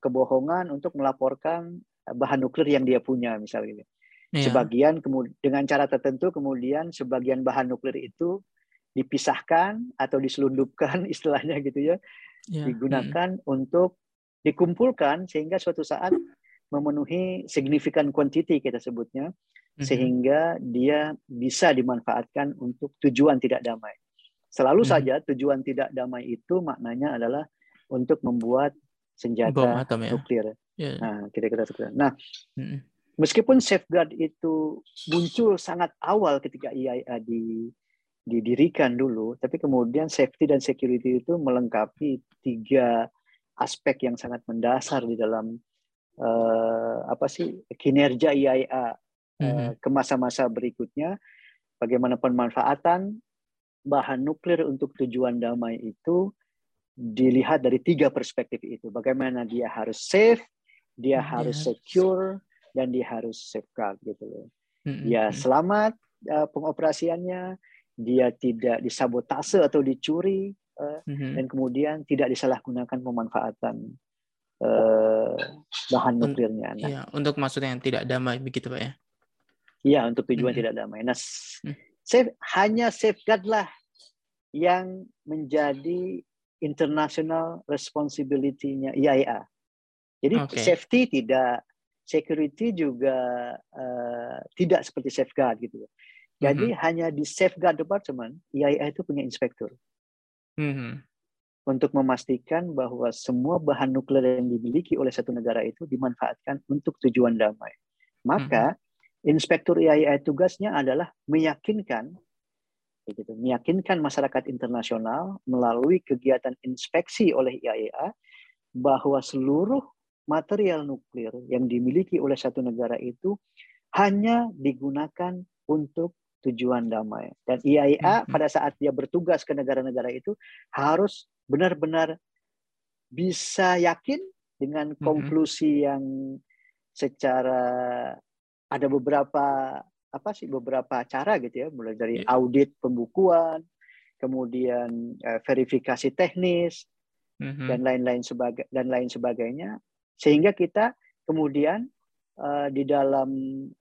kebohongan untuk melaporkan bahan nuklir yang dia punya, misalnya. gitu. Iya. Sebagian kemudian dengan cara tertentu kemudian sebagian bahan nuklir itu dipisahkan atau diselundupkan istilahnya gitu ya, Iya. digunakan untuk dikumpulkan sehingga suatu saat memenuhi signifikan quantity kita sebutnya. Sehingga dia bisa dimanfaatkan untuk tujuan tidak damai. Selalu Mhm. saja tujuan tidak damai itu maknanya adalah untuk membuat bom senjata atom ya. nuklir. Iya. Nah, kira-kira seperti. Nah, Mhm. meskipun safeguard itu muncul sangat awal ketika IAEA di, didirikan dulu, tapi kemudian safety dan security itu melengkapi tiga aspek yang sangat mendasar di dalam eh, apa sih kinerja IAEA eh, Mhm. ke masa-masa berikutnya. Bagaimana pemanfaatan bahan nuklir untuk tujuan damai itu dilihat dari tiga perspektif itu. Bagaimana dia harus safe, dia Dia harus secure, dan dia harus safeguard gitu loh. Mhm. Dia Mhm. selamat uh, pengoperasiannya, dia tidak disabotase atau dicuri, uh, Mhm. dan kemudian tidak disalahgunakan pemanfaatan bahan nuklirnya. Nah, Iya, untuk maksudnya yang tidak damai begitu Pak ya. Iya, untuk tujuan tidak damai. Nah, s- Mm. safe, hanya safeguard lah yang menjadi international responsibility-nya IAEA. Jadi Oke. safety tidak, security juga eh, tidak seperti safeguard gitu. Jadi Mhm. hanya di safeguard department IAEA itu punya inspektur Mhm. untuk memastikan bahwa semua bahan nuklir yang dimiliki oleh satu negara itu dimanfaatkan untuk tujuan damai. Maka inspektur IAEA tugasnya adalah meyakinkan gitu, meyakinkan masyarakat internasional melalui kegiatan inspeksi oleh IAEA bahwa seluruh material nuklir yang dimiliki oleh satu negara itu hanya digunakan untuk tujuan damai. Dan IAEA Mhm. pada saat dia bertugas ke negara-negara itu harus benar-benar bisa yakin dengan Mhm. konklusi yang secara ada beberapa apa sih beberapa cara gitu ya, mulai dari Iya. audit pembukuan, kemudian eh, verifikasi teknis Mhm. dan lain-lain sebagai dan lain sebagainya sehingga kita kemudian eh, di dalam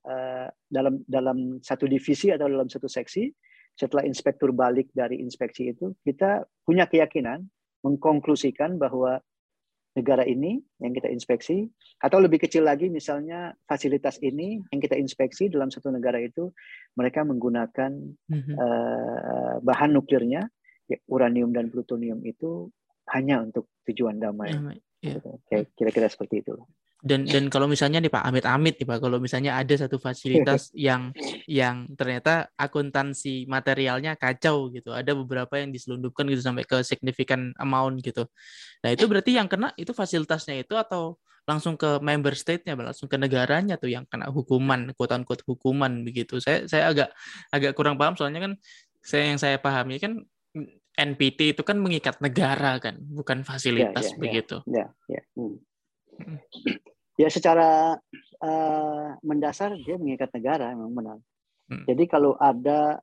eh, dalam dalam satu divisi atau dalam satu seksi setelah inspektur balik dari inspeksi itu kita punya keyakinan mengkonklusikan bahwa negara ini yang kita inspeksi atau lebih kecil lagi misalnya fasilitas ini yang kita inspeksi dalam satu negara itu mereka menggunakan Mhm. eh, bahan nuklirnya ya, uranium dan plutonium itu hanya untuk tujuan damai. Damai, iya. Gitu. Kira-kira seperti itu. Dan dan kalau misalnya nih Pak amit-amit nih Pak, kalau misalnya ada satu fasilitas yang yang ternyata akuntansi materialnya kacau gitu, ada beberapa yang diselundupkan gitu sampai ke significant amount gitu. Nah itu berarti yang kena itu fasilitasnya itu atau langsung ke member state-nya, langsung ke negaranya tuh yang kena hukuman, quote unquote hukuman begitu. Saya saya agak agak kurang paham soalnya kan saya yang saya pahami kan NPT itu kan mengikat negara kan, bukan fasilitas ya, ya. begitu. Ya, ya. Hmm. Hmm. Ya secara eh, mendasar dia mengikat negara memang benar. Hmm. Jadi kalau ada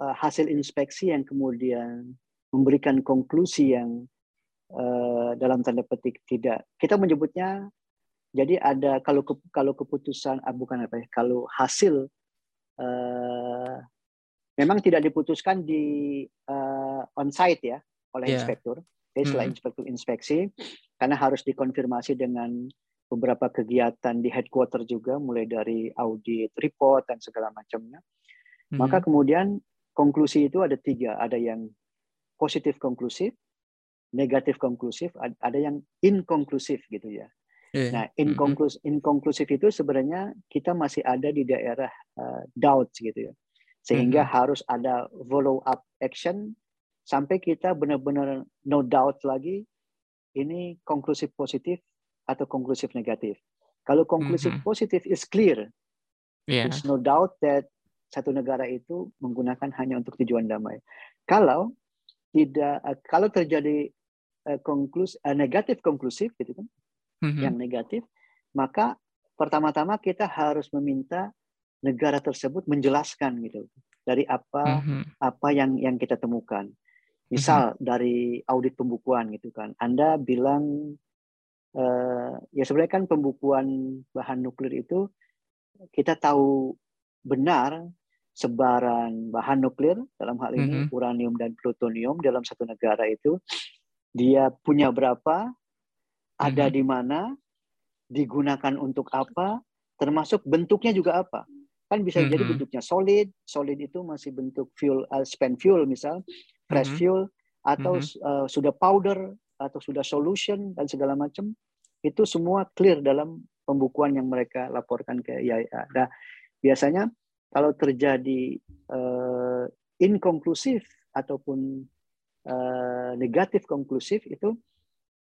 eh, hasil inspeksi yang kemudian memberikan konklusi yang eh, dalam tanda petik tidak, kita menyebutnya jadi ada kalau ke- kalau keputusan ah, bukan apa ya, kalau hasil eh, memang tidak diputuskan di eh, on site ya oleh Ya. inspektur. Jadi setelah Mhm. inspektur inspeksi karena harus dikonfirmasi dengan beberapa kegiatan di headquarter juga mulai dari audit report dan segala macamnya. Maka Mhm. kemudian konklusi itu ada tiga, ada yang positif konklusif, negatif konklusif, ad- ada yang inkonklusif gitu ya. Iya. Nah, Mhm. inkonklus inkonklusif itu sebenarnya kita masih ada di daerah uh, doubts gitu ya. Sehingga Mhm. harus ada follow up action sampai kita benar-benar no doubt lagi ini konklusif positif atau konklusif negatif. Kalau konklusif Mhm. positif is clear, Iya. there's no doubt that satu negara itu menggunakan hanya untuk tujuan damai. Kalau tidak, uh, kalau terjadi uh, konklus, uh, negatif konklusif gitu kan, mm-hmm. yang negatif, maka pertama-tama kita harus meminta negara tersebut menjelaskan gitu dari apa mm-hmm. apa yang yang kita temukan. Misal mm-hmm. dari audit pembukuan gitu kan, Anda bilang uh, ya sebenarnya kan pembukuan bahan nuklir itu kita tahu benar sebaran bahan nuklir dalam hal ini mm -hmm. uranium dan plutonium dalam satu negara itu dia punya berapa, ada mm -hmm. di mana, digunakan untuk apa, termasuk bentuknya juga apa. Kan bisa mm -hmm. jadi bentuknya solid, solid itu masih bentuk fuel uh, spent fuel misal, fresh mm -hmm. fuel atau mm -hmm. uh, sudah powder atau sudah solution dan segala macam. Itu semua clear dalam pembukuan yang mereka laporkan ke IAEA. Nah, biasanya kalau terjadi uh, inkonklusif ataupun uh, negatif konklusif itu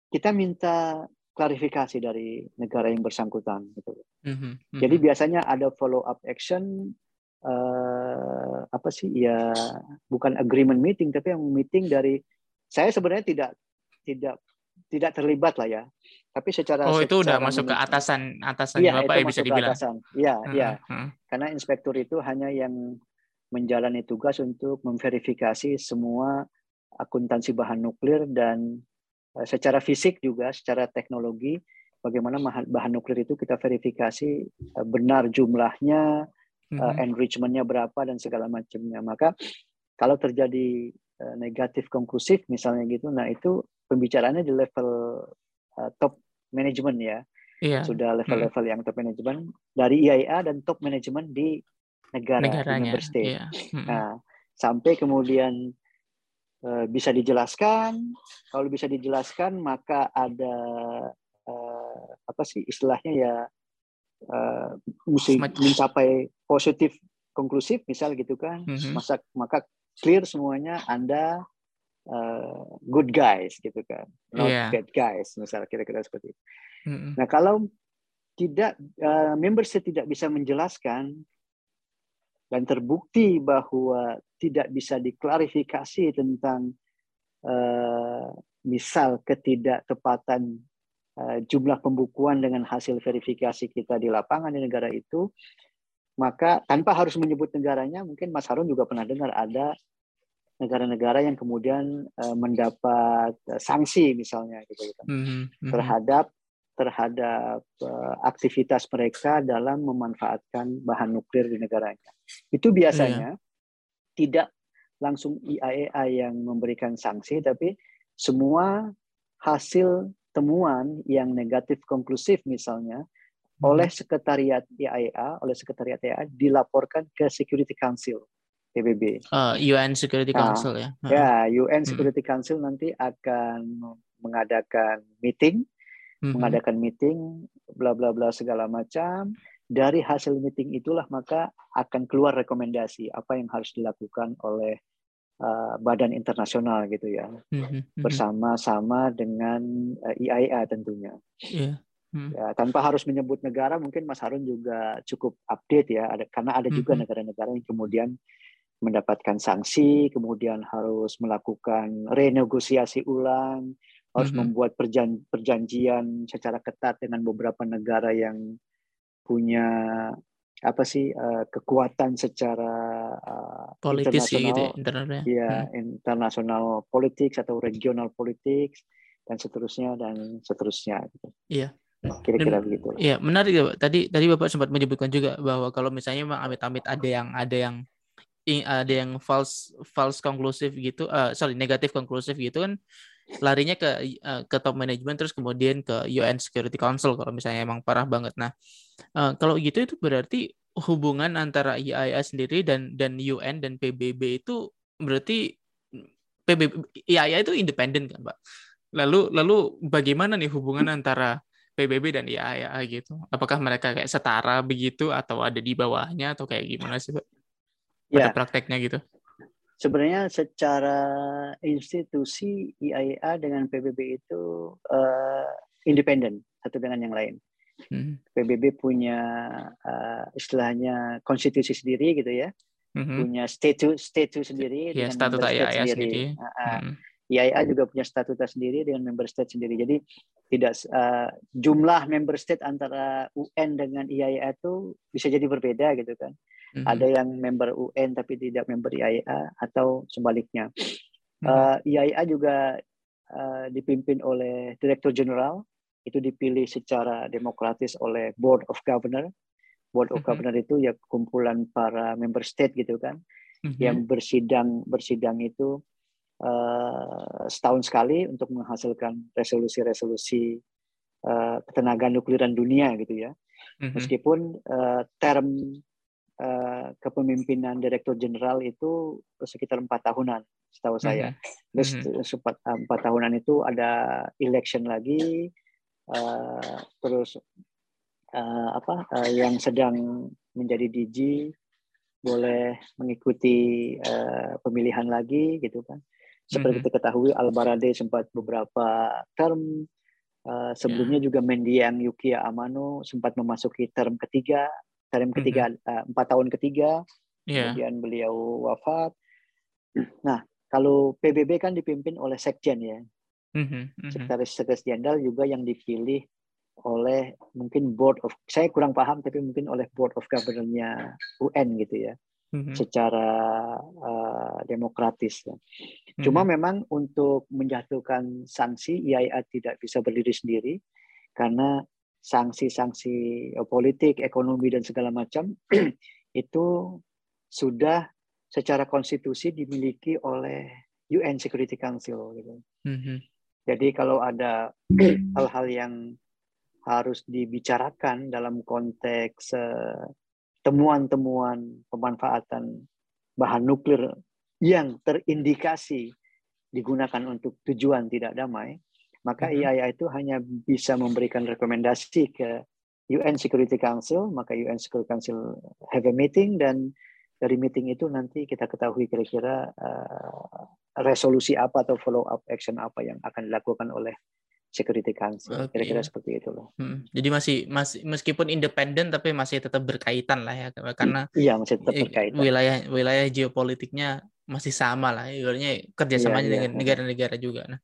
kita minta klarifikasi dari negara yang bersangkutan gitu. Mm-hmm. Jadi biasanya ada follow up action uh, apa sih ya bukan agreement meeting tapi yang meeting dari saya sebenarnya tidak tidak tidak terlibat lah ya. Tapi secara Oh, itu udah masuk ke atasan atasan ya, Bapak ya bisa dibilang. Iya, iya. Hmm, hmm. Karena inspektur itu hanya yang menjalani tugas untuk memverifikasi semua akuntansi bahan nuklir dan uh, secara fisik juga secara teknologi bagaimana bahan nuklir itu kita verifikasi uh, benar jumlahnya, hmm. uh, enrichmentnya berapa dan segala macamnya. Maka kalau terjadi negatif konklusif misalnya gitu, nah itu pembicaraannya di level uh, top management ya. Iya. Sudah level-level hmm. yang top management dari IAEA dan top management di negara Negaranya, member state. Iya. Hmm. Nah, sampai kemudian uh, bisa dijelaskan, kalau bisa dijelaskan maka ada uh, apa sih istilahnya ya uh, mesti mencapai positif konklusif misal gitu kan. Mm -hmm. Masa maka clear semuanya Anda uh, good guys gitu kan, not yeah. bad guys, misalnya kira-kira seperti itu. Mm-hmm. Nah kalau tidak uh, membership tidak bisa menjelaskan dan terbukti bahwa tidak bisa diklarifikasi tentang uh, misal ketidaktepatan uh, jumlah pembukuan dengan hasil verifikasi kita di lapangan di negara itu, maka tanpa harus menyebut negaranya, mungkin Mas Harun juga pernah dengar ada negara-negara yang kemudian uh, mendapat uh, sanksi misalnya gitu, gitu mm -hmm. terhadap terhadap uh, aktivitas mereka dalam memanfaatkan bahan nuklir di negaranya. Itu biasanya yeah. tidak langsung IAEA yang memberikan sanksi, tapi semua hasil temuan yang negatif konklusif misalnya hmm. oleh sekretariat IAEA, oleh sekretariat IAEA dilaporkan ke Security Council. PBB. Uh, UN Security nah, Council ya. Ya, UN hmm. Security hmm. Council nanti akan mengadakan meeting, hmm. mengadakan meeting, bla bla bla segala macam. Dari hasil meeting itulah maka akan keluar rekomendasi apa yang harus dilakukan oleh uh, badan internasional gitu ya, hmm. hmm. bersama-sama dengan uh, eh, IAEA tentunya. Yeah. Hmm. Ya, tanpa harus menyebut negara, mungkin Mas Harun juga cukup update ya, ada, karena ada juga negara-negara yang kemudian mendapatkan sanksi, kemudian harus melakukan renegosiasi ulang, harus mm -hmm. membuat perjan perjanjian secara ketat dengan beberapa negara yang punya apa sih uh, kekuatan secara uh, politis gitu ya, ya hmm. internasional politik atau regional politik dan seterusnya dan seterusnya gitu. Iya. Kira-kira begitu. Iya, menarik ya, Tadi tadi Bapak sempat menyebutkan juga bahwa kalau misalnya memang amit-amit ada yang ada yang ada yang false false konklusif gitu uh, sorry negatif konklusif gitu kan larinya ke uh, ke top management terus kemudian ke UN Security Council kalau misalnya emang parah banget. Nah uh, kalau gitu itu berarti hubungan antara IAEA sendiri dan dan UN dan PBB itu berarti PBB IAEA itu independen kan Pak? Lalu lalu bagaimana nih hubungan antara PBB dan IAEA gitu? Apakah mereka kayak setara begitu atau ada di bawahnya atau kayak gimana sih Pak pada ya. prakteknya gitu? Sebenarnya secara institusi IAEA dengan PBB itu uh, independen satu dengan yang lain. Hmm. PBB punya uh, istilahnya konstitusi sendiri gitu ya, hmm. punya status status sendiri ya, dengan statuta IAIA sendiri. sendiri. Uh, uh, hmm. IAIA juga punya statuta sendiri dengan member state sendiri. Jadi tidak uh, jumlah member state antara UN dengan IAIA itu bisa jadi berbeda gitu kan. Mm-hmm. Ada yang member UN tapi tidak member IAIA atau sebaliknya. Mm-hmm. Uh, IAIA juga uh, dipimpin oleh Direktur Jenderal itu dipilih secara demokratis oleh Board of Governor. Board of mm-hmm. Governor itu ya kumpulan para member state gitu kan, mm-hmm. yang bersidang bersidang itu uh, setahun sekali untuk menghasilkan resolusi-resolusi uh, ketenagaan nukliran dunia gitu ya. Mm-hmm. Meskipun uh, term uh, kepemimpinan Direktur Jenderal itu sekitar empat tahunan, setahu saya. Mm-hmm. Terus mm-hmm. empat tahunan itu ada election lagi, uh, terus uh, apa uh, yang sedang menjadi DG boleh mengikuti uh, pemilihan lagi gitu kan. Seperti mm-hmm. kita ketahui Albarade sempat beberapa term uh, sebelumnya yeah. juga Mendiang Yukia Amano sempat memasuki term ketiga, term ketiga mm-hmm. uh, empat tahun ketiga, yeah. kemudian beliau wafat. Nah kalau PBB kan dipimpin oleh sekjen ya, mm-hmm. sekretaris sekretaris jenderal juga yang dipilih oleh mungkin board of saya kurang paham tapi mungkin oleh board of governor-nya UN gitu ya hmm secara uh, demokratis. Ya. Cuma mm-hmm. memang untuk menjatuhkan sanksi IAIA tidak bisa berdiri sendiri karena sanksi-sanksi eh, politik, ekonomi dan segala macam itu sudah secara konstitusi dimiliki oleh UN Security Council. Gitu. Mm-hmm. Jadi kalau ada hal-hal yang harus dibicarakan dalam konteks uh, temuan-temuan pemanfaatan bahan nuklir yang terindikasi digunakan untuk tujuan tidak damai, maka mm-hmm. IAIA itu hanya bisa memberikan rekomendasi ke UN Security Council, maka UN Security Council have a meeting dan dari meeting itu nanti kita ketahui kira-kira uh, resolusi apa atau follow up action apa yang akan dilakukan oleh Security Council. Kira-kira seperti itu loh. Hmm. Jadi masih masih meskipun independen tapi masih tetap berkaitan lah ya karena iya masih tetap berkaitan. Wilayah wilayah geopolitiknya masih sama lah, ibaratnya kerjasamanya iya, dengan iya. negara-negara juga. Nah,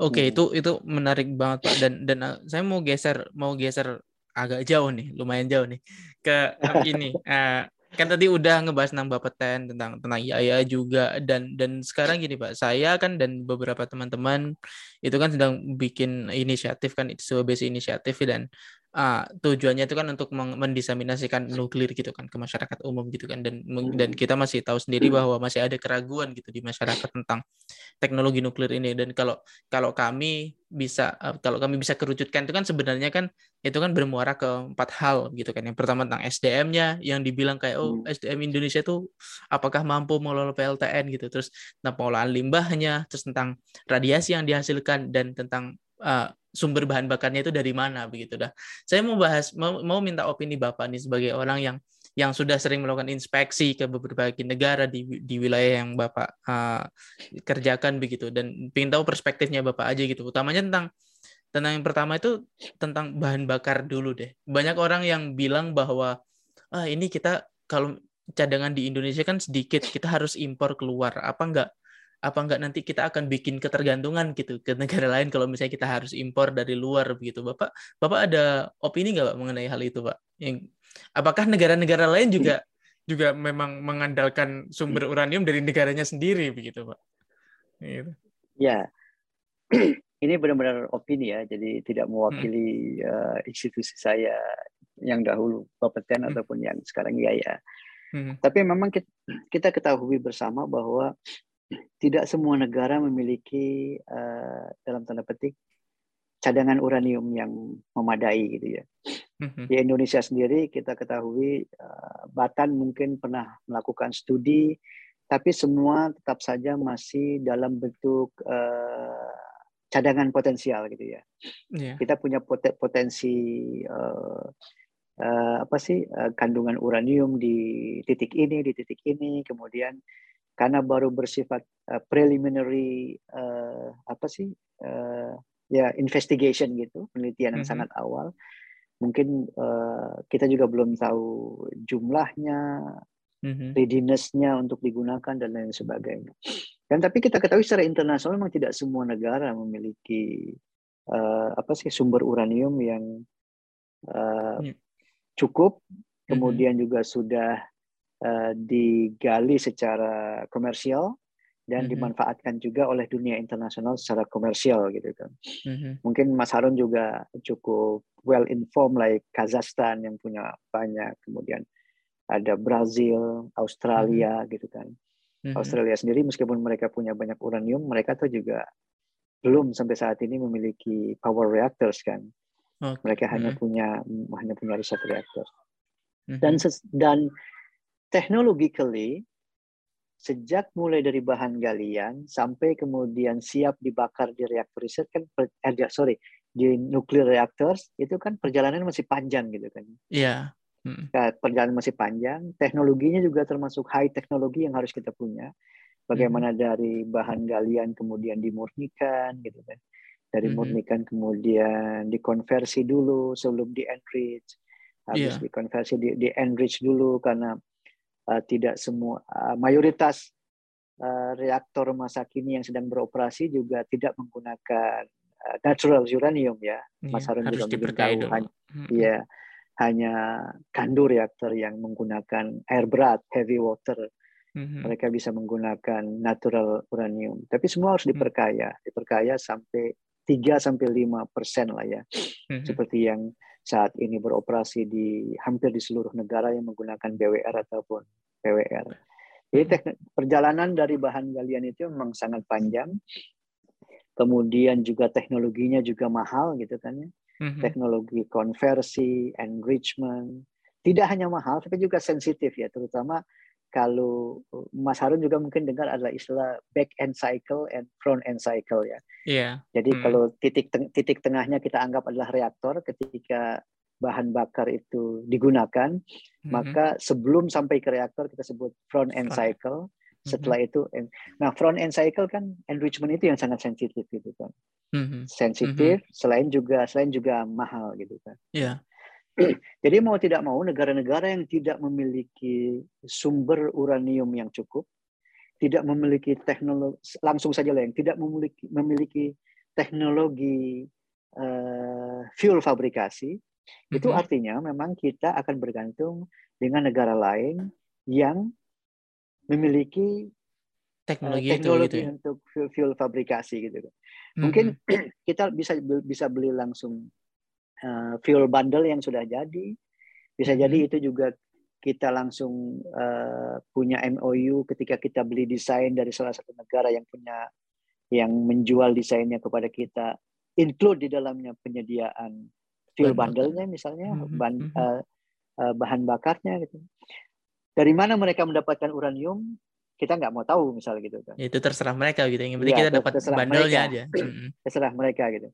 oke okay, hmm. itu itu menarik banget pak dan dan uh, saya mau geser mau geser agak jauh nih, lumayan jauh nih ke ini. Uh, kan tadi udah ngebahas tentang Bapeten tentang tentang Yaya juga dan dan sekarang gini Pak saya kan dan beberapa teman-teman itu kan sedang bikin inisiatif kan itu sebuah inisiatif dan uh, tujuannya itu kan untuk mendiseminasikan nuklir gitu kan ke masyarakat umum gitu kan dan dan hmm. kita masih tahu sendiri hmm. bahwa masih ada keraguan gitu di masyarakat tentang teknologi nuklir ini dan kalau kalau kami bisa uh, kalau kami bisa kerucutkan itu kan sebenarnya kan itu kan bermuara ke empat hal gitu kan yang pertama tentang SDM-nya yang dibilang kayak oh hmm. SDM Indonesia itu apakah mampu mengelola PLTN gitu terus tentang pengolahan limbahnya terus tentang radiasi yang dihasilkan dan tentang uh, sumber bahan bakarnya itu dari mana begitu dah. Saya mau bahas mau, mau minta opini Bapak nih sebagai orang yang yang sudah sering melakukan inspeksi ke beberapa negara di di wilayah yang Bapak uh, kerjakan begitu dan ingin tahu perspektifnya Bapak aja gitu. Utamanya tentang tentang yang pertama itu tentang bahan bakar dulu deh. Banyak orang yang bilang bahwa ah ini kita kalau cadangan di Indonesia kan sedikit, kita harus impor keluar. Apa enggak apa enggak nanti kita akan bikin ketergantungan gitu ke negara lain kalau misalnya kita harus impor dari luar begitu bapak bapak ada opini nggak pak mengenai hal itu pak yang apakah negara-negara lain juga juga memang mengandalkan sumber uranium dari negaranya sendiri begitu pak gitu. ya ini benar-benar opini ya jadi tidak mewakili hmm. uh, institusi saya yang dahulu Bapeten hmm. ataupun yang sekarang ya ya hmm. tapi memang kita, kita ketahui bersama bahwa tidak semua negara memiliki uh, dalam tanda petik cadangan uranium yang memadai gitu ya. Mm-hmm. Di Indonesia sendiri kita ketahui uh, Batan mungkin pernah melakukan studi, tapi semua tetap saja masih dalam bentuk uh, cadangan potensial gitu ya. Yeah. Kita punya potensi uh, uh, apa sih uh, kandungan uranium di titik ini, di titik ini, kemudian karena baru bersifat uh, preliminary uh, apa sih uh, ya investigation gitu penelitian yang mm -hmm. sangat awal mungkin uh, kita juga belum tahu jumlahnya, Mhm. readiness-nya untuk digunakan dan lain sebagainya. Dan tapi kita ketahui secara internasional memang tidak semua negara memiliki uh, apa sih sumber uranium yang uh, cukup, Mhm. kemudian juga sudah uh, digali secara komersial dan Mhm. dimanfaatkan juga oleh dunia internasional secara komersial gitu kan. Mhm. Mungkin Mas Harun juga cukup well informed like Kazakhstan yang punya banyak, kemudian ada Brazil, Australia gitu kan. Mhm. Australia sendiri meskipun mereka punya banyak uranium, mereka tuh juga belum sampai saat ini memiliki power reactors kan. Oke. Mereka hanya Mhm. punya hanya punya riset reaktor. Mhm. Dan ses- dan technologically sejak mulai dari bahan galian sampai kemudian siap dibakar di reaktor riset kan eh, sorry di nuclear reactors itu kan perjalanan masih panjang gitu kan. Iya. Mhm. Nah, perjalanan masih panjang, teknologinya juga termasuk high teknologi yang harus kita punya. Bagaimana dari bahan galian kemudian dimurnikan gitu kan. Dari Mhm. murnikan kemudian dikonversi dulu sebelum di enrich. Habis Iya. dikonversi di, di enrich dulu karena uh, tidak semua uh, mayoritas uh, reaktor masa kini yang sedang beroperasi juga tidak menggunakan uh, natural uranium ya. Mas Iya, Harun harus juga dulu. hanya ya hanya kandu reaktor yang menggunakan air berat heavy water Mhm. mereka bisa menggunakan natural uranium tapi semua harus Hmm. diperkaya diperkaya sampai 3 sampai 5 persen lah ya Mhm. seperti yang saat ini beroperasi di hampir di seluruh negara yang menggunakan BWR ataupun PWR. Jadi Hmm. teknik, perjalanan dari bahan galian itu memang sangat panjang. Kemudian juga teknologinya juga mahal gitu kan ya. Mhm. Teknologi konversi, enrichment. Tidak hanya mahal tapi juga sensitif ya, terutama kalau Mas Harun juga mungkin dengar adalah istilah back end cycle and front end cycle ya. Iya. Jadi Hmm. kalau titik teng- titik tengahnya kita anggap adalah reaktor ketika bahan bakar itu digunakan, Mhm. maka sebelum sampai ke reaktor kita sebut front end Front. cycle. Setelah itu, en- nah front end cycle kan enrichment itu yang sangat sensitif gitu kan, Mhm. sensitif. Selain juga selain juga mahal gitu kan. Iya. Jadi mau tidak mau negara-negara yang tidak memiliki sumber uranium yang cukup, tidak memiliki teknologi langsung saja lah yang tidak memiliki memiliki teknologi eh, fuel fabrikasi, itu Mhm. artinya memang kita akan bergantung dengan negara lain yang memiliki eh, Teknologi itu gitu teknologi ya. untuk fuel, fuel fabrikasi gitu. Mhm. Mungkin kita bisa bisa beli langsung uh, fuel bundle yang sudah jadi. Bisa Mhm. jadi itu juga kita langsung uh, punya MOU ketika kita beli desain dari salah satu negara yang punya yang menjual desainnya kepada kita, include di dalamnya penyediaan fuel Bahan bundle-nya misalnya, mhm. uh, uh, bahan bakarnya gitu. Dari mana mereka mendapatkan uranium? Kita nggak mau tahu misalnya gitu kan. Itu terserah mereka gitu. Yang penting Iya, kita dapat bandelnya mereka. aja. Mhm. terserah mereka gitu.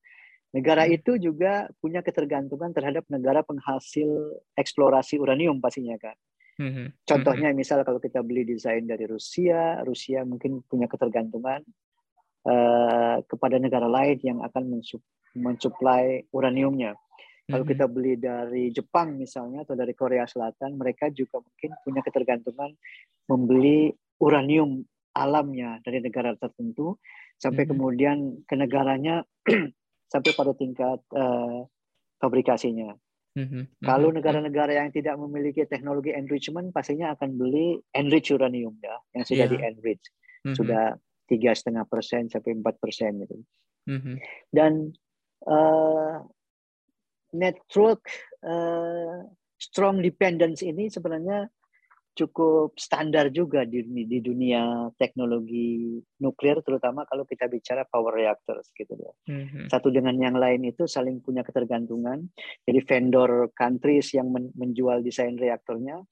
Negara Hmm. itu juga punya ketergantungan terhadap negara penghasil eksplorasi uranium pastinya kan. Contohnya misal kalau kita beli desain dari Rusia, Rusia mungkin punya ketergantungan eh, kepada negara lain yang akan mensup- mensuplai uraniumnya. Kalau kita beli dari Jepang misalnya atau dari Korea Selatan, mereka juga mungkin punya ketergantungan membeli uranium alamnya dari negara tertentu sampai kemudian ke negaranya sampai pada tingkat eh, fabrikasinya. Mhm. Kalau negara-negara yang tidak memiliki teknologi enrichment pastinya akan beli enrich uranium ya, yang sudah Iya. di enrich, Mhm. sudah tiga setengah persen sampai empat persen gitu. Mhm. Dan eh, network eh, strong dependence ini sebenarnya cukup standar juga di, di dunia teknologi nuklir, terutama kalau kita bicara power reactors gitu ya. Mhm. Satu dengan yang lain itu saling punya ketergantungan. Jadi vendor countries yang men- menjual desain reaktornya,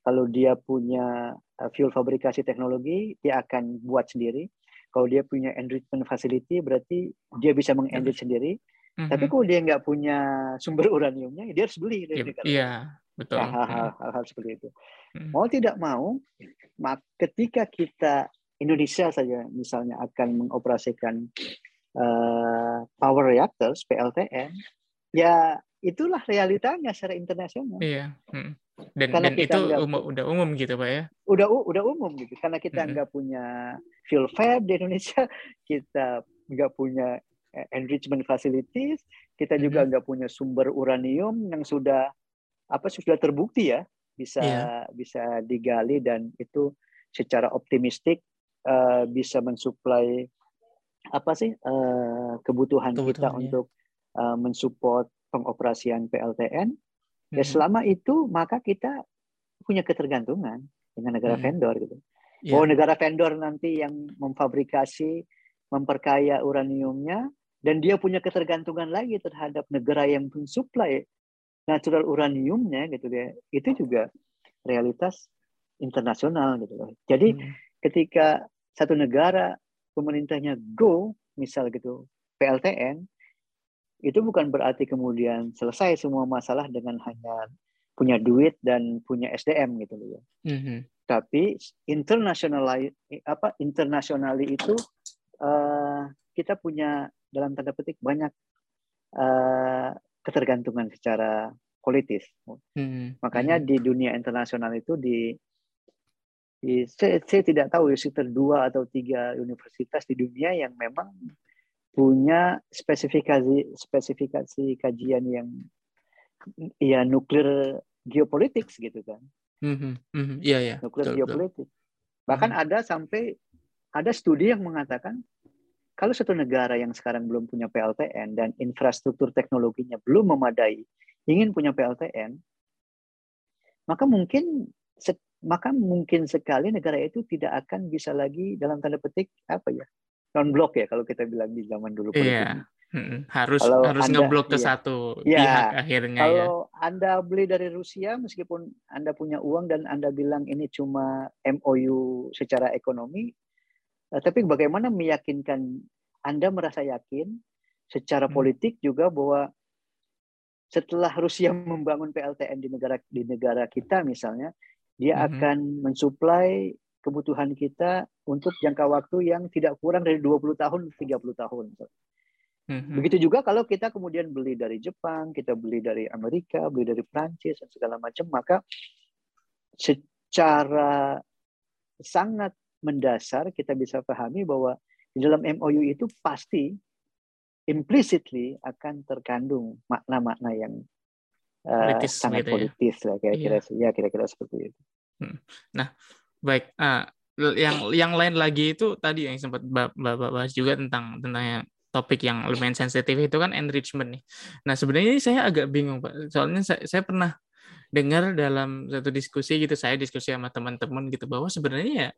kalau dia punya uh, fuel fabrikasi teknologi, dia akan buat sendiri. Kalau dia punya enrichment facility, berarti dia bisa mengenrich sendiri. Tapi Mhm. kalau dia nggak punya sumber uraniumnya, dia harus beli dari Iya, negara Iya, lain. Betul. Hal-hal, Mhm. hal-hal seperti itu. Mhm. Mau tidak mau, ketika kita Indonesia saja misalnya akan mengoperasikan uh, power reactors (PLTN), ya itulah realitanya secara internasional. Iya. Hmm. Dan, dan itu enggak, umum, udah umum gitu pak ya? Udah udah umum gitu karena kita nggak hmm. punya fuel fab di Indonesia, kita nggak punya eh, enrichment facilities, kita hmm. juga nggak punya sumber uranium yang sudah apa sudah terbukti ya bisa yeah. bisa digali dan itu secara optimistik uh, bisa mensuplai apa sih uh, kebutuhan, kebutuhan kita ya. untuk uh, mensupport pengoperasian PLTN. Hmm. Ya selama itu maka kita punya ketergantungan dengan negara hmm. vendor gitu. Yeah. Oh negara vendor nanti yang memfabrikasi, memperkaya uraniumnya dan dia punya ketergantungan lagi terhadap negara yang mensuplai natural uraniumnya gitu ya. Itu juga realitas internasional gitu loh. Jadi hmm. ketika satu negara pemerintahnya go misal gitu PLTN itu bukan berarti kemudian selesai semua masalah dengan hanya punya duit dan punya SDM gitu loh ya. Mm-hmm. Tapi internasional apa internasionali itu uh, kita punya dalam tanda petik banyak uh, ketergantungan secara politis. Mm-hmm. Makanya mm-hmm. di dunia internasional itu di, di saya, saya tidak tahu ya sekitar dua atau tiga universitas di dunia yang memang punya spesifikasi spesifikasi kajian yang ya nuklir geopolitik gitu kan. Mm-hmm. Mm-hmm. Yeah, yeah. Nuklir geopolitik. Bahkan mm-hmm. ada sampai ada studi yang mengatakan kalau satu negara yang sekarang belum punya PLTN dan infrastruktur teknologinya belum memadai ingin punya PLTN, maka mungkin maka mungkin sekali negara itu tidak akan bisa lagi dalam tanda petik apa ya non blok ya kalau kita bilang di zaman dulu Iya. Hmm, harus kalau harus anda, ngeblok ke iya. satu ya, pihak akhirnya kalau ya. Kalau Anda beli dari Rusia meskipun Anda punya uang dan Anda bilang ini cuma MOU secara ekonomi, tapi bagaimana meyakinkan Anda merasa yakin secara hmm. politik juga bahwa setelah Rusia membangun PLTN di negara di negara kita misalnya, dia hmm. akan mensuplai kebutuhan kita untuk jangka waktu yang tidak kurang dari 20 tahun 30 tahun. Mm-hmm. Begitu juga kalau kita kemudian beli dari Jepang, kita beli dari Amerika, beli dari Prancis dan segala macam, maka secara sangat mendasar kita bisa pahami bahwa di dalam MOU itu pasti implicitly akan terkandung makna-makna yang uh, sangat gitu ya? politis lah kira-kira iya. ya kira-kira seperti itu. Hmm. Nah, Baik, uh, yang yang lain lagi itu tadi yang sempat Bapak bahas juga tentang tentang topik yang lumayan sensitif itu kan enrichment nih. Nah sebenarnya ini saya agak bingung Pak, soalnya saya, saya pernah dengar dalam satu diskusi gitu, saya diskusi sama teman-teman gitu bahwa sebenarnya ya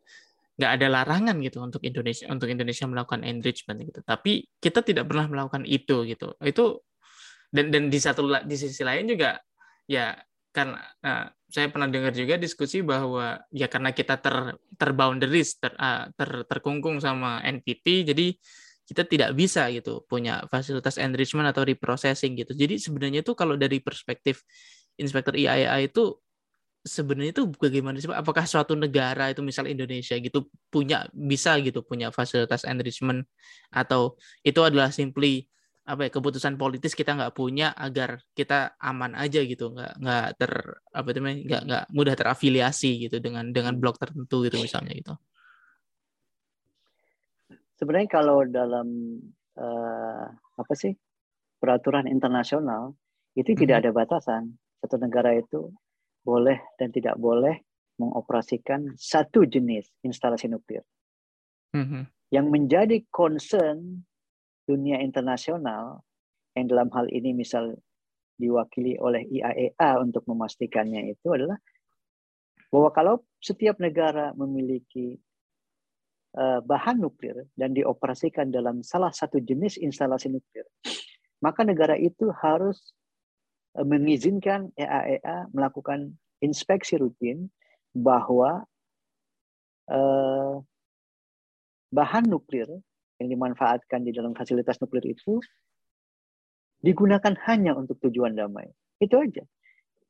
nggak ada larangan gitu untuk Indonesia untuk Indonesia melakukan enrichment gitu. Tapi kita tidak pernah melakukan itu gitu. Itu dan dan di satu di sisi lain juga ya kan uh, saya pernah dengar juga diskusi bahwa ya karena kita ter terboundaries ter, uh, ter terkungkung sama NPT jadi kita tidak bisa gitu punya fasilitas enrichment atau reprocessing gitu. Jadi sebenarnya itu kalau dari perspektif inspektur IAEA itu sebenarnya itu bagaimana sih Pak? Apakah suatu negara itu misal Indonesia gitu punya bisa gitu punya fasilitas enrichment atau itu adalah simply apa ya keputusan politis kita nggak punya agar kita aman aja gitu nggak nggak ter apa namanya nggak nggak mudah terafiliasi gitu dengan dengan blok tertentu gitu misalnya gitu sebenarnya kalau dalam uh, apa sih peraturan internasional itu mm-hmm. tidak ada batasan satu negara itu boleh dan tidak boleh mengoperasikan satu jenis instalasi nuklir mm-hmm. yang menjadi concern dunia internasional yang dalam hal ini misal diwakili oleh IAEA e untuk memastikannya itu adalah bahwa kalau setiap negara memiliki uh, bahan nuklir dan dioperasikan dalam salah satu jenis instalasi nuklir, maka negara itu harus mengizinkan IAEA e melakukan inspeksi rutin bahwa uh, bahan nuklir yang dimanfaatkan di dalam fasilitas nuklir itu digunakan hanya untuk tujuan damai. Itu aja.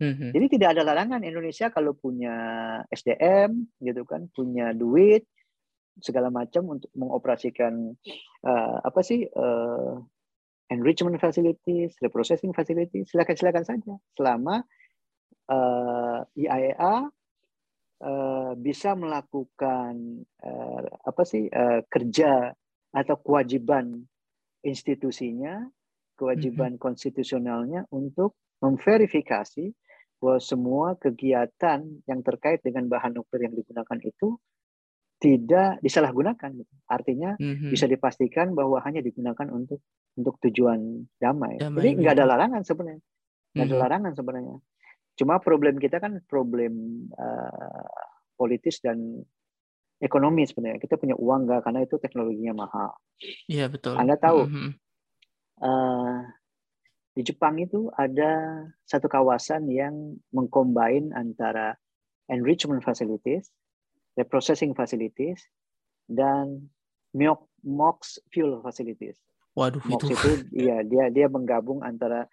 Mm-hmm. Jadi tidak ada larangan Indonesia kalau punya SDM gitu kan, punya duit segala macam untuk mengoperasikan uh, apa sih uh, enrichment facilities, reprocessing facilities, silakan silakan saja selama uh, IAEA uh, bisa melakukan uh, apa sih uh, kerja atau kewajiban institusinya, kewajiban mm -hmm. konstitusionalnya untuk memverifikasi bahwa semua kegiatan yang terkait dengan bahan nuklir yang digunakan itu tidak disalahgunakan. Artinya mm-hmm. bisa dipastikan bahwa hanya digunakan untuk untuk tujuan damai. damai Jadi nggak ada larangan sebenarnya, nggak ada larangan sebenarnya. Cuma problem kita kan problem uh, politis dan ekonomi sebenarnya. Kita punya uang nggak karena itu teknologinya mahal. Iya betul. Anda tahu mm-hmm. uh, di Jepang itu ada satu kawasan yang mengcombine antara enrichment facilities, reprocessing facilities, dan MOX fuel facilities. Waduh, MOX itu, itu iya dia dia menggabung antara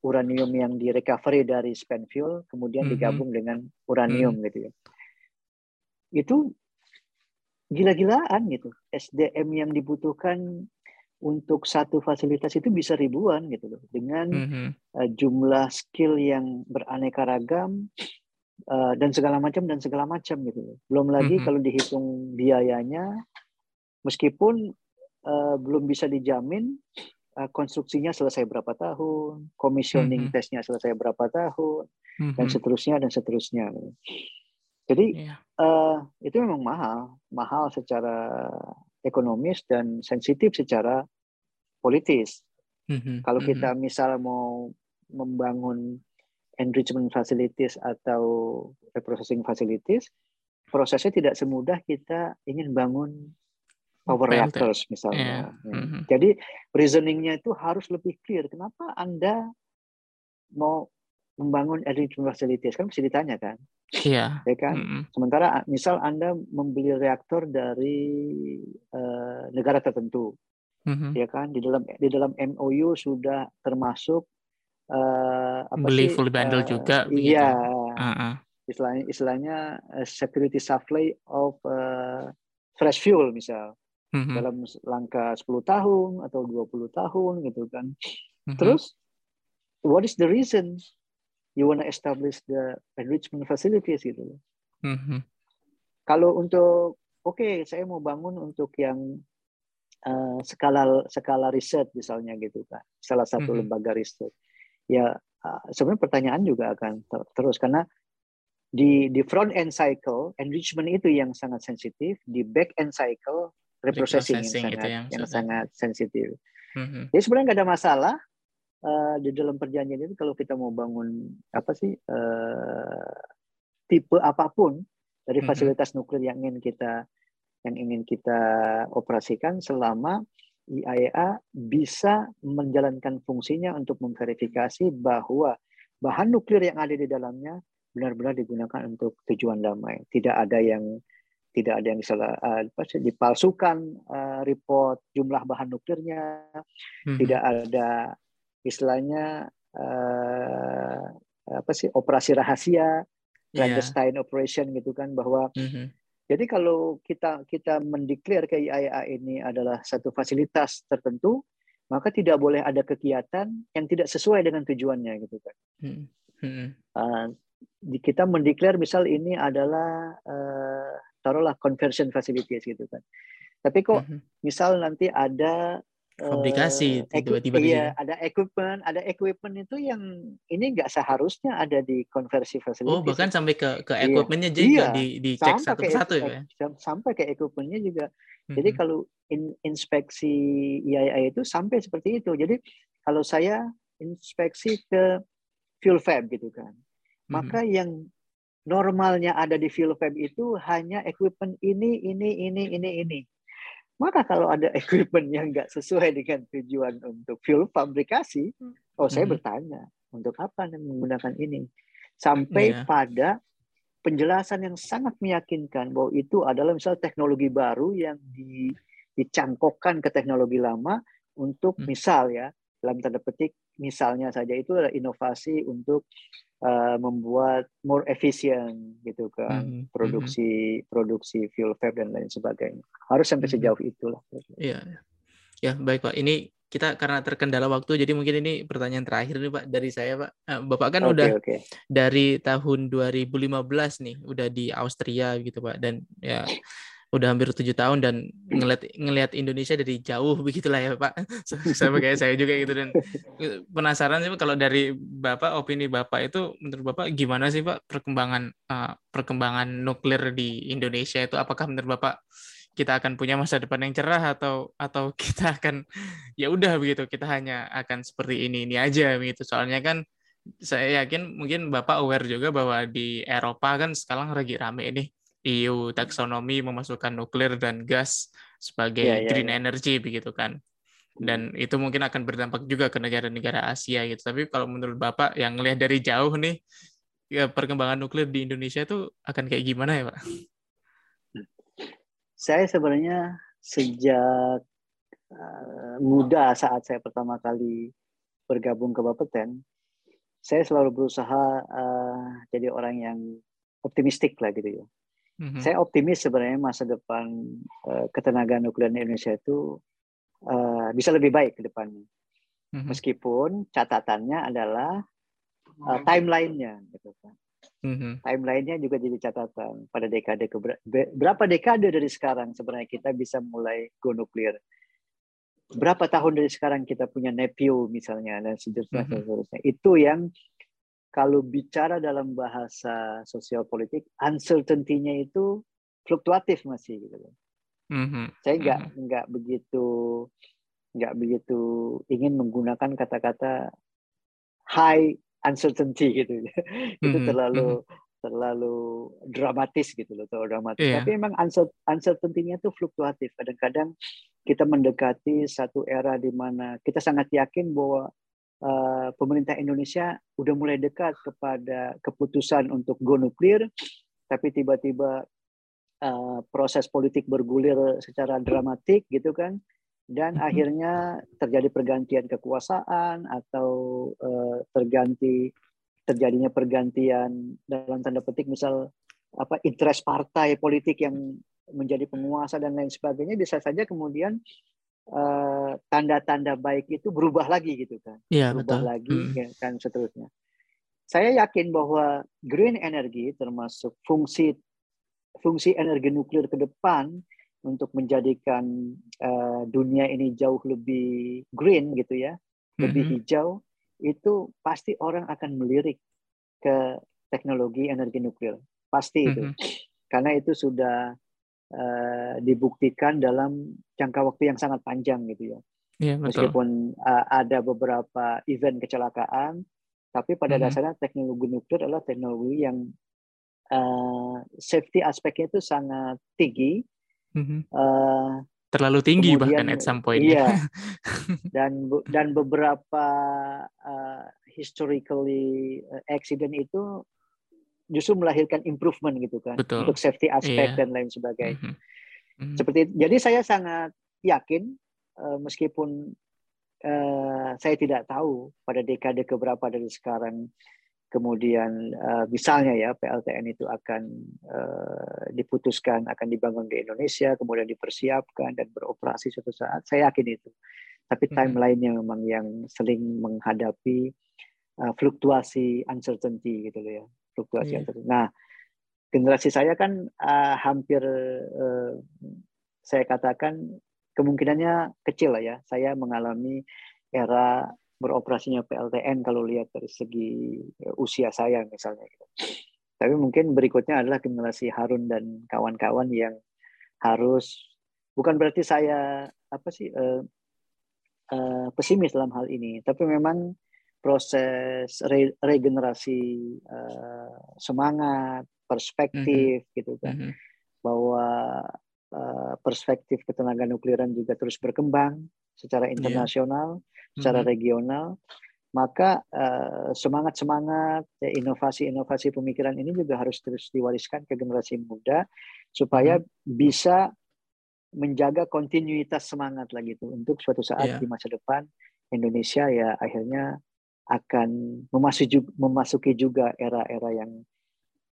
uranium yang di recovery dari spent fuel kemudian mm -hmm. digabung dengan uranium mm -hmm. gitu ya. Itu gila-gilaan gitu. SDM yang dibutuhkan untuk satu fasilitas itu bisa ribuan gitu loh dengan mm-hmm. uh, jumlah skill yang beraneka ragam uh, dan segala macam dan segala macam gitu loh. Belum lagi mm-hmm. kalau dihitung biayanya meskipun uh, belum bisa dijamin uh, konstruksinya selesai berapa tahun, commissioning mm-hmm. tesnya selesai berapa tahun mm-hmm. dan seterusnya dan seterusnya. Jadi yeah. uh, itu memang mahal, mahal secara ekonomis dan sensitif secara politis. Mm-hmm. Kalau mm-hmm. kita misal mau membangun enrichment facilities atau reprocessing facilities, prosesnya tidak semudah kita ingin bangun power reactors misalnya. Yeah. Mm-hmm. Jadi reasoningnya itu harus lebih clear. Kenapa Anda mau membangun enrichment facilities kan mesti ditanya kan? Iya. Yeah. Ya kan? Mm-hmm. Sementara misal Anda membeli reaktor dari uh, negara tertentu, mm-hmm. ya kan? Di dalam di dalam MOU sudah termasuk uh, apa beli sih? full bundle uh, juga. Iya. Uh-uh. Istilahnya istilahnya uh, security supply of uh, fresh fuel misal mm-hmm. dalam langkah 10 tahun atau 20 tahun gitu kan. Mm-hmm. Terus what is the reason you want to establish the enrichment facilities gitu. Mm-hmm. Kalau untuk oke okay, saya mau bangun untuk yang uh, skala skala riset misalnya gitu kan, salah satu mm-hmm. lembaga riset. Ya uh, sebenarnya pertanyaan juga akan ter- terus karena di di front end cycle enrichment itu yang sangat sensitif, di back end cycle reprocessing yang sangat yang, yang sangat sensitif. Mm-hmm. Jadi sebenarnya nggak ada masalah uh, di dalam perjanjian itu kalau kita mau bangun apa sih uh, tipe apa pun dari mm-hmm. fasilitas nuklir yang ingin kita yang ingin kita operasikan selama IAEA bisa menjalankan fungsinya untuk memverifikasi bahwa bahan nuklir yang ada di dalamnya benar-benar digunakan untuk tujuan damai. Tidak ada yang tidak ada yang salah uh, dipalsukan uh, report jumlah bahan nuklirnya, hmm. tidak ada istilahnya uh, apa sih operasi rahasia iya. clandestine yeah. operation gitu kan bahwa mm-hmm. jadi kalau kita kita mendeklar ke IAEA ini adalah satu fasilitas tertentu maka tidak boleh ada kegiatan yang tidak sesuai dengan tujuannya gitu kan mm-hmm. uh, kita mendeklar misal ini adalah uh, taruhlah conversion facilities gitu kan tapi kok mm-hmm. misal nanti ada Fabrikasi uh, tiba-tiba iya, ada equipment, ada equipment itu yang ini nggak seharusnya ada di konversi fasilitas. Oh, bahkan sampai ke ke iya. equipmentnya iya. juga iya, di dicek satu persatu ya. Sampai ke equipmentnya juga. Mm-hmm. Jadi kalau in, inspeksi IAIA itu sampai seperti itu. Jadi kalau saya inspeksi ke fuel fab gitu kan. Mm-hmm. Maka yang normalnya ada di fuel fab itu hanya equipment ini, ini, ini, ini, ini. Maka kalau ada equipment yang nggak sesuai dengan tujuan untuk fuel fabrikasi, oh saya hmm. bertanya untuk apa anda menggunakan ini? Sampai yeah. pada penjelasan yang sangat meyakinkan bahwa itu adalah misal teknologi baru yang di, dicangkokkan ke teknologi lama untuk hmm. misal ya dalam tanda petik misalnya saja itu adalah inovasi untuk uh, membuat more efficient gitu kan mm-hmm. produksi mm-hmm. produksi fuel fab dan lain sebagainya harus sampai mm-hmm. sejauh itulah iya ya baik pak ini kita karena terkendala waktu jadi mungkin ini pertanyaan terakhir nih Pak dari saya Pak. Eh, Bapak kan Oke, udah oke. dari tahun 2015 nih udah di Austria gitu Pak dan ya udah hampir tujuh tahun dan ngeliat ngelihat Indonesia dari jauh begitulah ya Pak. Sama kayak saya juga gitu dan penasaran sih kalau dari Bapak opini Bapak itu menurut Bapak gimana sih Pak perkembangan eh, perkembangan nuklir di Indonesia itu? Apakah menurut Bapak kita akan punya masa depan yang cerah atau atau kita akan ya udah begitu kita hanya akan seperti ini ini aja begitu? Soalnya kan saya yakin mungkin Bapak aware juga bahwa di Eropa kan sekarang lagi rame ini EU taksonomi memasukkan nuklir dan gas sebagai Iya, iya, green iya. energy begitu kan. Dan itu mungkin akan berdampak juga ke negara-negara Asia gitu. Tapi kalau menurut Bapak yang ngelihat dari jauh nih ya perkembangan nuklir di Indonesia itu akan kayak gimana ya, Pak? Saya sebenarnya sejak uh, muda saat saya pertama kali bergabung ke Bapeten, saya selalu berusaha uh, jadi orang yang optimistik lah gitu ya. Mhm. Saya optimis sebenarnya masa depan uh, ketenagaan nuklir di Indonesia itu uh, bisa lebih baik ke depannya. Mhm. Meskipun catatannya adalah uh, timeline-nya gitu kan. Mhm. Timeline-nya juga jadi catatan pada dekade ke berapa dekade dari sekarang sebenarnya kita bisa mulai go nuklir. Berapa tahun dari sekarang kita punya NEPIO misalnya dan seterusnya, Mhm. seterusnya. Itu yang kalau bicara dalam bahasa sosial politik, uncertainty-nya itu fluktuatif masih gitu. loh. Mhm. Saya nggak Mhm. nggak begitu nggak begitu ingin menggunakan kata-kata high uncertainty gitu. itu Mhm. terlalu terlalu dramatis gitu loh, terlalu dramatis. Iya. Tapi memang uncer- uncertainty-nya itu fluktuatif. Kadang-kadang kita mendekati satu era di mana kita sangat yakin bahwa uh, pemerintah Indonesia udah mulai dekat kepada keputusan untuk go nuklir, tapi tiba-tiba uh, proses politik bergulir secara dramatik gitu kan, dan Mhm. akhirnya terjadi pergantian kekuasaan atau uh, terganti terjadinya pergantian dalam tanda petik misal apa interest partai politik yang menjadi penguasa dan lain sebagainya bisa saja kemudian eh, tanda-tanda baik itu berubah lagi gitu kan Iya, berubah betul. lagi Mhm. ya, kan seterusnya saya yakin bahwa green energy termasuk fungsi fungsi energi nuklir ke depan untuk menjadikan eh, dunia ini jauh lebih green gitu ya lebih Mhm. hijau itu pasti orang akan melirik ke teknologi energi nuklir pasti itu Mhm. karena itu sudah eh, dibuktikan dalam jangka waktu yang sangat panjang gitu ya Iya, betul. meskipun uh, ada beberapa event kecelakaan tapi pada Mhm. dasarnya teknologi nuklir adalah teknologi yang uh, safety aspeknya itu sangat tinggi Mhm. uh, Terlalu tinggi kemudian bahkan at some point. iya dan dan beberapa uh, historically accident itu justru melahirkan improvement gitu kan Betul. untuk safety aspek Iya. dan lain sebagainya Mhm. Mhm. seperti itu. jadi saya sangat yakin eh, meskipun eh, saya tidak tahu pada dekade keberapa dari sekarang kemudian eh, misalnya ya PLTN itu akan eh, diputuskan akan dibangun di Indonesia kemudian dipersiapkan dan beroperasi suatu saat saya yakin itu tapi Mhm. timelinenya memang yang sering menghadapi eh, fluktuasi uncertainty gitu loh ya fluktuasi Iya. uncertainty. nah generasi saya kan eh, hampir eh, saya katakan kemungkinannya kecil lah ya. Saya mengalami era beroperasinya PLTN kalau lihat dari segi eh, usia saya misalnya. gitu. Tapi mungkin berikutnya adalah generasi Harun dan kawan-kawan yang harus bukan berarti saya apa sih eh, eh, pesimis dalam hal ini, tapi memang proses re- regenerasi eh, semangat, perspektif gitu kan Mhm. bahwa uh, perspektif ketenaga nukliran juga terus berkembang secara internasional, secara Mhm. regional, maka uh, semangat-semangat ya, inovasi-inovasi pemikiran ini juga harus terus diwariskan ke generasi muda supaya bisa menjaga kontinuitas semangat lagi itu untuk suatu saat Iya. di masa depan Indonesia ya akhirnya akan memasuki memasuki juga era-era yang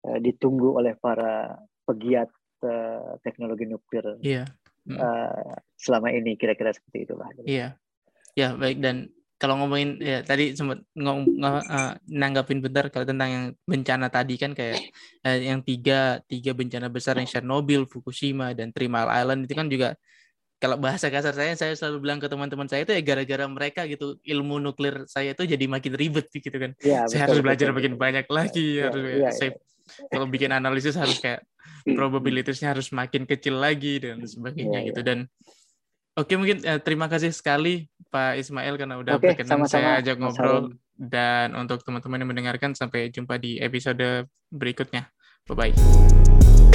uh, ditunggu oleh para pegiat uh, teknologi nuklir Iya. Mhm. uh, selama ini kira-kira seperti itulah. Iya. Ya baik dan kalau ngomongin ya tadi sempat ngomong uh, nanggapin bentar kalau tentang yang bencana tadi kan kayak uh, yang tiga tiga bencana besar yang Chernobyl, Fukushima dan Three Mile Island itu kan juga kalau bahasa kasar saya saya selalu bilang ke teman-teman saya itu ya gara-gara mereka gitu ilmu nuklir saya itu jadi makin ribet gitu kan. Ya, saya harus belajar betul, makin betul. banyak lagi ya, harus ya, ya. kalau bikin analisis harus kayak probabilitasnya harus makin kecil lagi dan sebagainya ya, gitu dan Oke mungkin eh, terima kasih sekali Pak Ismail karena udah Oke, berkenan sama -sama. saya ajak ngobrol dan untuk teman-teman yang mendengarkan sampai jumpa di episode berikutnya. Bye bye.